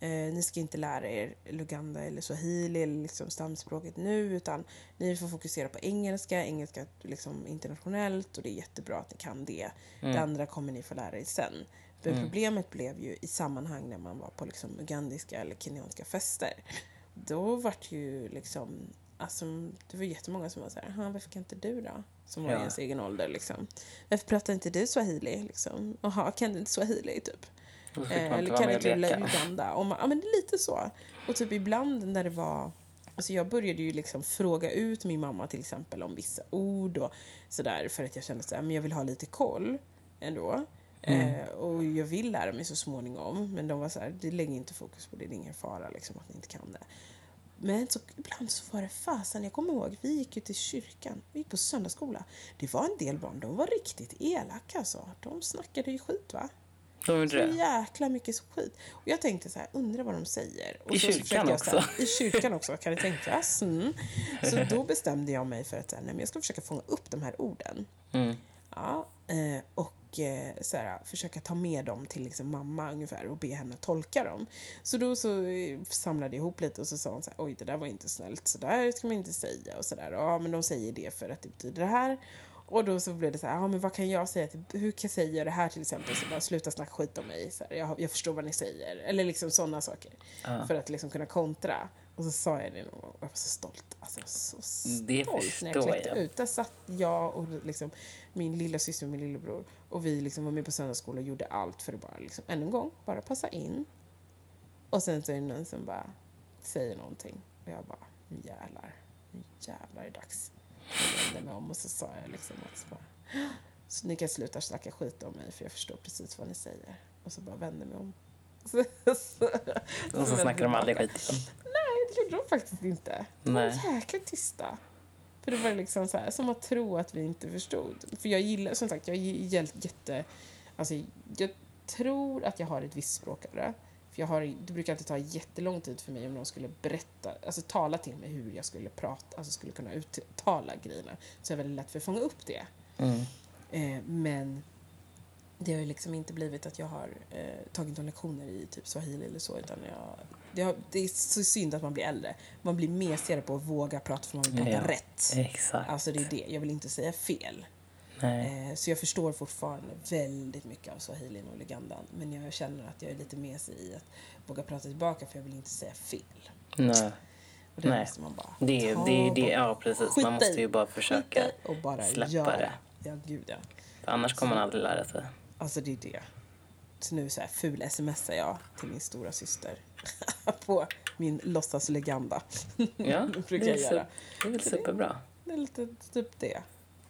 eh, ni ska inte lära er Luganda eller swahili eller liksom stamspråket nu utan ni får fokusera på engelska, engelska liksom internationellt och det är jättebra att ni kan det. Det andra kommer ni få lära er sen. Men problemet blev ju i sammanhang när man var på liksom ugandiska eller kenyanska fester. Då vart ju liksom Alltså, det var jättemånga som var så här, "Ha, varför kan inte du då? Som var i Ja. ens egen ålder liksom. Varför pratar inte du swahili liksom? Jaha, kan du inte swahili typ? Eh, eller kan inte du Uganda? Och man, ja men det är lite så. Och typ ibland när det var Alltså jag började ju liksom fråga ut min mamma till exempel om vissa ord och sådär för att jag kände men jag vill ha lite koll ändå. Mm. Eh, och jag vill lära mig så småningom. Men de var så här, det lägger inte fokus på det, det är ingen fara liksom att ni inte kan det. Men så, ibland så var det fasen, jag kommer ihåg, vi gick ju till kyrkan, vi gick på söndagsskola. Det var en del barn, de var riktigt elaka alltså. De snackade ju skit va. De Så jäkla mycket skit. Och jag tänkte så här, undrar vad de säger. Och I kyrkan försökte jag så här, också. I kyrkan också, kan det tänkas. Mm. Så då bestämde jag mig för att så här, nej, men jag ska försöka fånga upp de här orden. Mm. Ja, eh, och eh, så här, försöka ta med dem till liksom mamma ungefär och be henne tolka dem. Så då så eh, samlade jag ihop lite och så sa hon så här, oj det där var inte snällt, så där ska man inte säga och sådär. Ja men de säger det för att det betyder det här. Och då så blev det så här, ja men vad kan jag säga? Till, hur kan jag säga det här till exempel? Så bara, sluta snacka skit om mig. Så här, jag, jag förstår vad ni säger. Eller liksom sådana saker. Ja. För att liksom kunna kontra. Och så sa jag det någon gång och jag var så stolt. Alltså jag var så stolt när jag kläckte jag. ut. Där satt jag och liksom min lilla syster och min lillebror. Och vi liksom var med på söndagsskola och gjorde allt för att bara liksom, ännu en gång, bara passa in. Och sen så är det någon som bara säger någonting. Och jag bara, nu jävlar, nu jävlar är det dags. Jag vände mig om och så sa jag liksom att så bara, så ni kan sluta snacka skit om mig för jag förstår precis vad ni säger. Och så bara vände mig om. Så, så, Och så snackar de aldrig skit igen. Nej, det gjorde de faktiskt inte. De var jäkla tysta. För det var liksom så här, som att tro att vi inte förstod. För jag gillar, som sagt, jag är jätte. Alltså, jag tror att jag har ett visst språkare. För jag har, det brukar inte ta jättelång tid för mig om någon skulle berätta, alltså tala till mig hur jag skulle prata, alltså skulle kunna uttala grejerna. Så är det väldigt lätt för att fånga upp det. Mm. Eh, men det har ju liksom inte blivit att jag har eh, tagit några lektioner i typ swahili eller så. Utan jag, det, har, det är så synd att man blir äldre. Man blir mesigare på att våga prata för man vill prata Ja. rätt. Exakt. Alltså det är det, jag vill inte säga fel. Nej. Eh, så jag förstår fortfarande väldigt mycket av swahilin och legandan. Men jag känner att jag är lite mesig i att våga prata tillbaka för jag vill inte säga fel. Nej. Och det Nej. måste man bara Det ta det, det, ja precis. Man måste ju bara försöka. och bara släppa göra. det. Ja, gud ja. För annars kommer man aldrig lära sig. Alltså det är det. Så nu så här ful smsar jag till min stora syster på min låtsas leganda. Ja, brukar det är, jag göra. det är väl superbra. Det är lite typ det.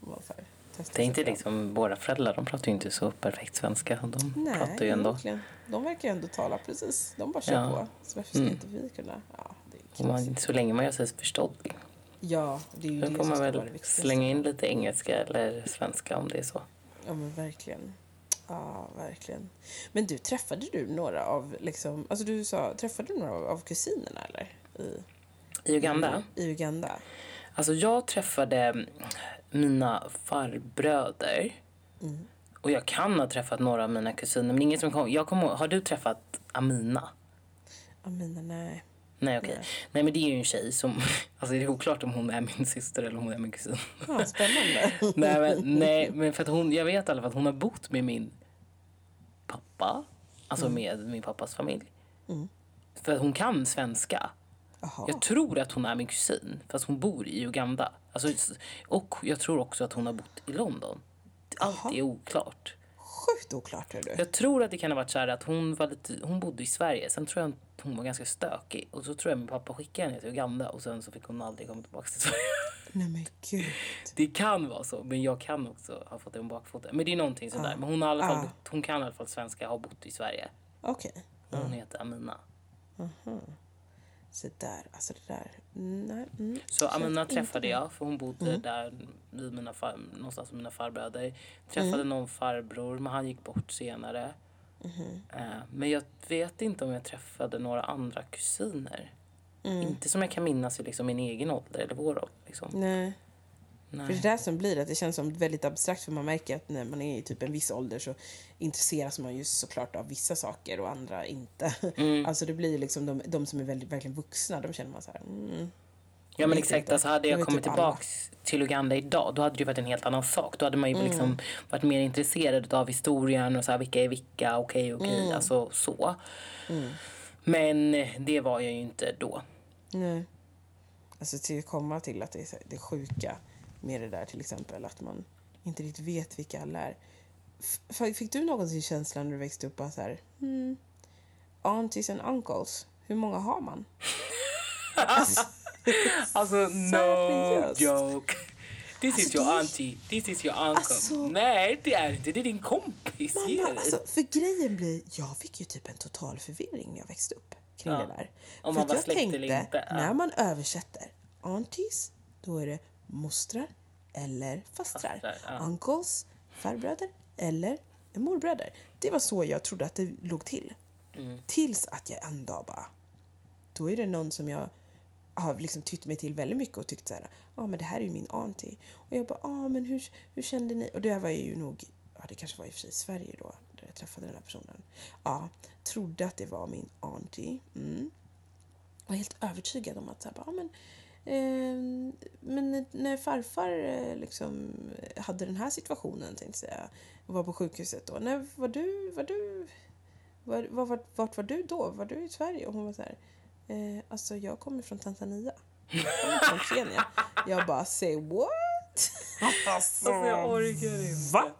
Så här, Det är inte liksom, våra föräldrar de pratar ju inte så perfekt svenska. De Nej, pratar ju ändå. verkligen. De verkar ju ändå tala precis. De bara kör Ja. på. Så varför ska Mm. inte vi kunna? Ja, det är man, så länge man gör sig förstådd. Ja, det är ju Då det får man väl slänga in lite engelska eller svenska om det är så. Ja, men verkligen. Ja, verkligen. Men du, träffade du några av, liksom, alltså du sa, träffade du några av, av kusinerna eller? I, I Uganda? I Uganda? Alltså jag träffade mina farbröder. Mm. Och jag kan ha träffat några av mina kusiner. Men ingen som kom. Jag kommer har du träffat Amina? Amina, nej. Nej okej. Nej. Nej men det är ju en tjej som, alltså det är oklart om hon är min syster eller om hon är min kusin. Ja, spännande. nej, men, nej men för att hon, jag vet i alla fall att hon har bott med min pappa. Alltså med min pappas familj. Mm. För hon kan svenska. Jaha. Jag tror att hon är min kusin, fast hon bor i Uganda. Alltså, och jag tror också att hon har bott i London. Allt Jaha. är oklart. Sjukt oklart hör du. Jag tror att det kan ha varit så här att hon, var lite, hon bodde i Sverige. Sen tror jag att hon var ganska stökig. Och så tror jag min pappa skickade henne till Uganda och sen så fick hon aldrig komma tillbaka till Sverige. Nej men gud. Det kan vara så, men jag kan också ha fått det om bakfoten. Men det är någonting sådär. Ja. Men hon, har i Ja. bott- hon kan i alla fall svenska, har bott i Sverige. Okej. Och hon heter Amina. Så där, alltså det där. Nej. Mm. Så Amina träffade jag, för hon bodde där vid mina far, någonstans med mina farbröder. Träffade någon farbror, men han gick bort senare. Eh, men jag vet inte om jag träffade några andra kusiner. Inte som jag kan minnas i liksom min egen ålder eller vår ålder. Liksom. Nej. Nej. För det är där som blir att det känns som väldigt abstrakt för man märker att när man är i typ en viss ålder så intresseras man ju såklart av vissa saker och andra inte. Mm. Alltså det blir liksom de, de som är väldigt, verkligen vuxna, de känner man så här, mm, Ja men exakt, inte. alltså hade Jag kommit typ alla. tillbaks till Uganda idag då hade det varit en helt annan sak. Då hade man ju Mm. liksom varit mer intresserad av historien och så här, vilka är vilka, okej okej, Mm. alltså så. Men det var jag ju inte då. nej. Alltså till att komma till att det är det sjuka med det där till exempel att man inte riktigt vet vilka alla är. F- fick du någonsin känslan när du växte upp att så här, hmm, aunties and uncles, hur många har man? Alltså no Seriöst? joke. This is Alltså, your det är- auntie, this is your uncle. Alltså- Nej det är inte, det är din kompis. Mamma, dig. alltså, för grejen blir, jag fick ju typ en total förvirring när jag växte upp kring Ja. det där. Om för man var jag tänkte, inte, ja. när man översätter aunties, då är det mostrar eller fastrar. Fastrar, ja. Uncles, farbröder eller morbröder. Det var så jag trodde att det låg till. Mm. Tills att jag en dag bara, då är det någon som jag har liksom tytt mig till väldigt mycket och tyckt så här, ja men det här är ju min auntie. Och jag bara, ja men hur, hur kände ni? Och det här var ju nog, ja det kanske var i och för sig Sverige då, där jag träffade den här personen. Ja, trodde att det var min auntie. Mm. Var helt övertygad om att så här, bara, ja, men, men när farfar eh, liksom hade den här situationen tänkte jag säga, och var på sjukhuset då. När var du, var du, var, var, var, vart var du då? Var du i Sverige? Och hon var så här, eh, alltså jag kommer från Tanzania. Jag kommer från Kenya. Jag bara, say what? Alltså jag orkar inte. Va?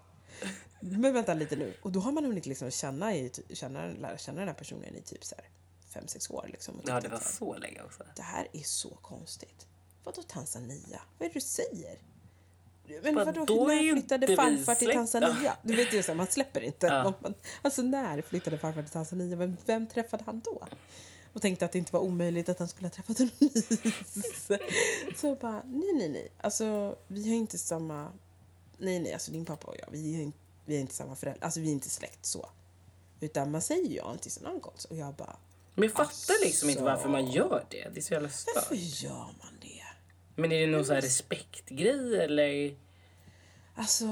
Men vänta lite nu. Och då har man hunnit liksom känna, i, känna, lära känna den här personen i typ så här fem, sex år. Liksom, och Ja det var så länge också. det här är så konstigt. Vadå Tanzania? Vad är det du säger? Men Vadå, vadå, då är när flyttade farfar till. Tanzania? Du vet ju man släpper inte. Ja. Man, alltså när flyttade farfar till Tanzania? Vem, vem träffade han då? Och tänkte att det inte var omöjligt att han skulle ha träffat en ny. Så jag bara, nej, nej, nej. Alltså, vi har inte samma... Nej, nej, alltså din pappa och jag, vi är inte, vi är inte samma föräldrar. Alltså, vi är inte släkt så. Utan man säger ju aunties and uncles. Och jag bara, Men jag fattar liksom inte Alltså. varför man gör det. Det är så jävla varför stört. gör man det? Men är det någon sån här respektgrej eller? Alltså...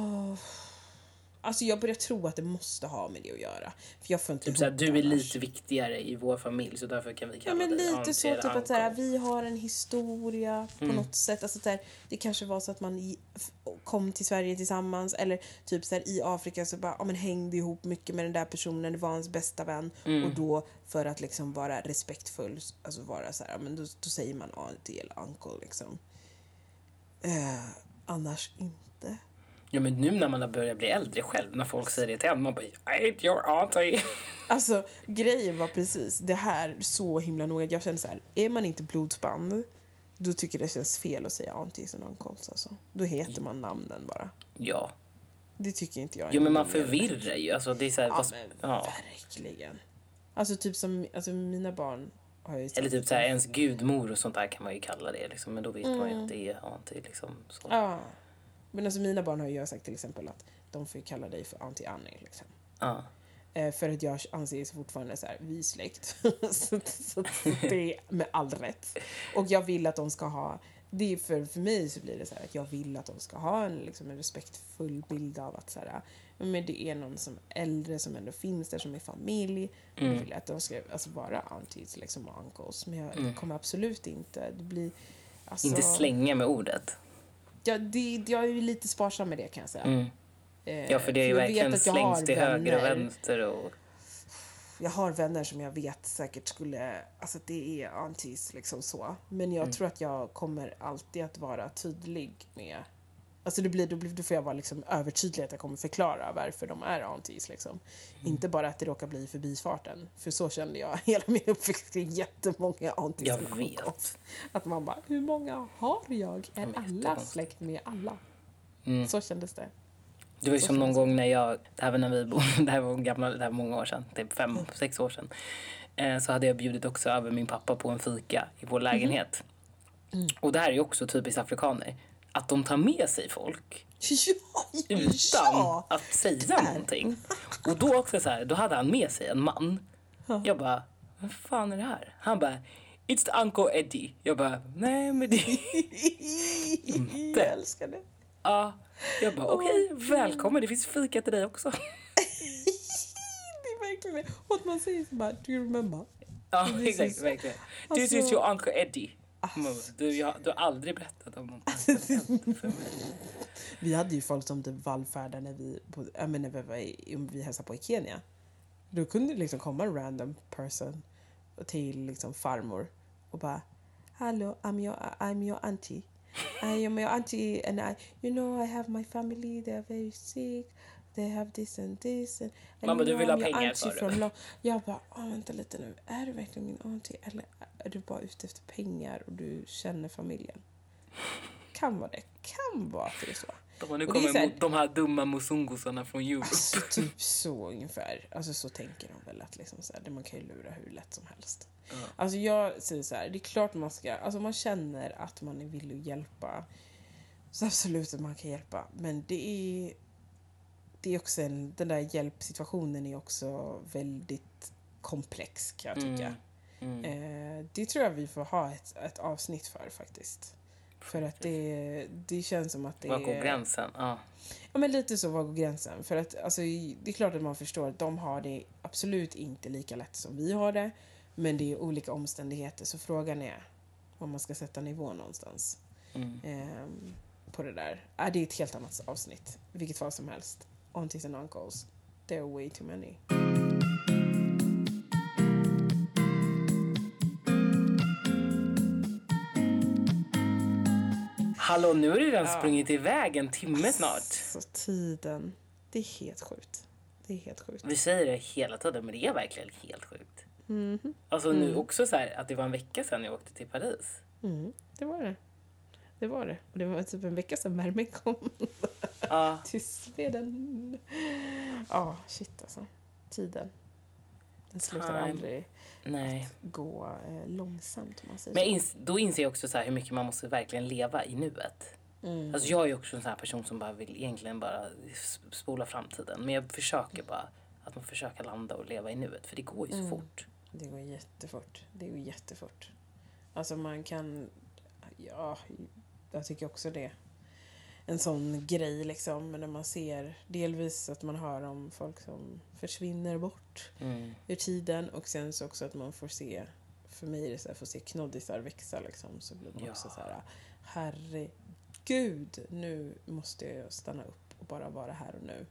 Alltså jag börjar tro att det måste ha med det att göra. För jag får inte Typ såhär, du är annars. lite viktigare i vår familj så därför kan vi Ja kalla men dig lite så, typ att så här, uncle. vi har en historia på något sätt. Alltså så här, det kanske var så att man i, kom till Sverige tillsammans eller typ så här, i Afrika så bara, ja, men hängde ihop mycket med den där personen, det var hans bästa vän. Och då för att liksom vara respektfull, alltså vara så här, ja, men då, då säger man auntie eller uncle liksom. Eh, annars inte. Ja men nu när man har börjat bli äldre själv, när folk säger det till en, man bara I ain't your auntie. Alltså grejen var precis det här så himla noga. Jag kände så här, är man inte blodsband då tycker det känns fel att säga aunties and uncles alltså. Då heter man namnen bara. Ja. Det tycker inte jag. Jo men man förvirrar ju. Alltså det är såhär, Ja vad- men ja. verkligen. Alltså typ som, alltså mina barn. Eller typ såhär, ens gudmor och sånt där kan man ju kalla det liksom. Men då vet man ju att det är auntie liksom. Så. Ja. Men alltså mina barn har ju jag sagt till exempel att de får kalla dig för auntie Annie liksom. Ja. Eh, för att jag anser fortfarande så här, vi släkt. så, så det är med all rätt. Och jag vill att de ska ha, det är för, för mig så blir det så här att jag vill att de ska ha en, liksom, en respektfull bild av att så här, men det är någon som är äldre som ändå finns där som är familj. Och då vill jag att de ska alltså, vara aunties liksom, och uncles. Men jag kommer absolut inte, det blir alltså, Inte slänga med ordet. Ja, det, jag är ju lite sparsam med det kan jag säga. Mm. Eh, Ja för det är ju jag vet verkligen att jag har slängs till höger och vänner- vänster och... jag har vänner som jag vet säkert skulle, alltså det är aunties liksom så. Men jag tror att jag kommer alltid att vara tydlig med, alltså det blir, då, blir, då får jag vara liksom övertydlig att jag kommer förklara varför de är aunties liksom. Inte bara att det råkar bli förbifarten, för så kände jag hela min uppväxt, det är jättemånga aunties. Jag vet. Att man bara, hur många har jag? Är vet, alla jättekonstigt. släkt med alla? Mm. Så kändes det. Det var ju som någon gång när jag, det var när vi bodde, det här var gamla, det här var många år sedan, typ fem, sex år sedan. Eh, så hade jag bjudit också över min pappa på en fika i vår lägenhet. Och det här är ju också typiskt afrikaner. Att de tar med sig folk Ja, utan ja. att säga någonting. Och då också så här, då hade han med sig en man. Ja. Jag bara, vad fan är det här? Han bara, it's the Uncle Eddie. Jag bara, nej men det... Jag älskar det. Ja. Jag bara, okej, välkommen. Det finns fika till dig också. Det är verkligen det. Och att man säger så bara, do you remember? Ja, exakt. Verkligen. This alltså- is your Uncle Eddie. Bara, Du, jag, du har aldrig berättat om något för mig. Vi hade ju folk som typ vallfärdade när vi, bodde, jag menar, när vi, var i, vi hälsade på i Kenya. Då kunde det liksom komma en random person till liksom farmor och bara Hello, I'm your, I'm your auntie. I am your auntie and I, you know I have my family, they are very sick. They have this and this. And, and Mamma, du vill ha pengar för det. Jag bara, oh, vänta lite nu. Är du verkligen min auntie eller är du bara ute efter pengar och du känner familjen? Kan vara det. Kan vara att det är så. De, har nu så här- de här dumma musungosarna från Europe. Alltså typ så ungefär. Alltså så tänker de väl att liksom så här, man kan ju lura hur lätt som helst. Ja. Alltså jag säger så här, det är klart man ska, alltså man känner att man är villig att hjälpa. Så absolut att man kan hjälpa. Men det är, det är också en, den där hjälpsituationen är också väldigt komplex kan jag tycka. Mm. Eh, det tror jag vi får ha ett, ett avsnitt för faktiskt. För att det, det känns som att det Var går är... gränsen? Ja. Ja men lite så, var går gränsen? För att alltså, det är klart att man förstår att de har det absolut inte lika lätt som vi har det. Men det är olika omständigheter, så frågan är om man ska sätta nivån någonstans Mm. ehm, på det där. Äh, det är ett helt annat avsnitt, vilket fall som helst. Aunties and uncles, there are way too many. Hallå, nu har du redan Ja. sprungit iväg en timme snart. Så tiden, det är helt sjukt. Det är helt sjukt. Vi säger det hela tiden, men det är verkligen helt sjukt. Mhm. Alltså nu också så här att det var en vecka sedan jag åkte till Paris. Mm, det var det. Det var det. Och det var typ en vecka sedan värmen kom. Ja, till Sweden. Ja, shit alltså. Tiden. Den slutar Time. aldrig nej. gå eh, långsamt man säger Men ins- då inser jag också så hur mycket man måste verkligen leva i nuet. Mm. Alltså jag är också en sån person som bara vill egentligen bara spola framtiden. Men jag försöker bara att man försöker landa och leva i nuet. För det går ju så Mm. fort. Det går jättefort. Det går jättefort. Alltså man kan... Ja, jag tycker också det. En sån grej liksom. När man ser delvis att man hör om folk som försvinner bort Mm. ur tiden och sen så också att man får se, för mig är det så här, får se knoddisar växa liksom, så blir man Ja. också så här, herregud, nu måste jag stanna upp och bara vara här och nu.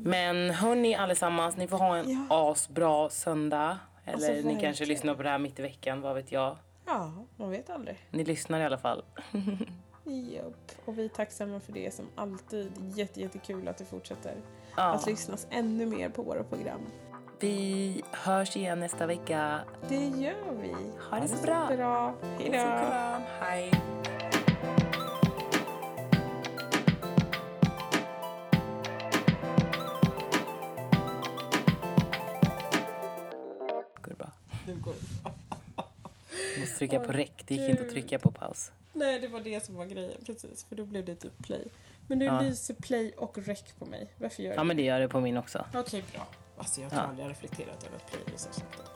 Men hörni allesammans, ni får ha en Ja. asbra söndag. Eller Alltså, ni kanske verkligen. lyssnar på det här mitt i veckan, vad vet jag. Ja, man vet aldrig. Ni lyssnar i alla fall. Japp. Och vi är tacksamma för det som alltid. Jätte, jättekul att det fortsätter Ja. att lyssnas ännu mer på våra program. Vi hörs igen nästa vecka. Det gör vi. Ha det så bra. bra. Hej då. Hej. Går det bra? Går Måste trycka på räck. Det gick inte att trycka på paus. Nej, det var det som var grejen. Precis, för då blev det typ play. Men nu Ja. lyser play och rec på mig. Varför gör Ja, det? men det gör det på min också. Okej, bra. Alltså jag tror Ja. aldrig jag reflekterat över att play lyser samtidigt.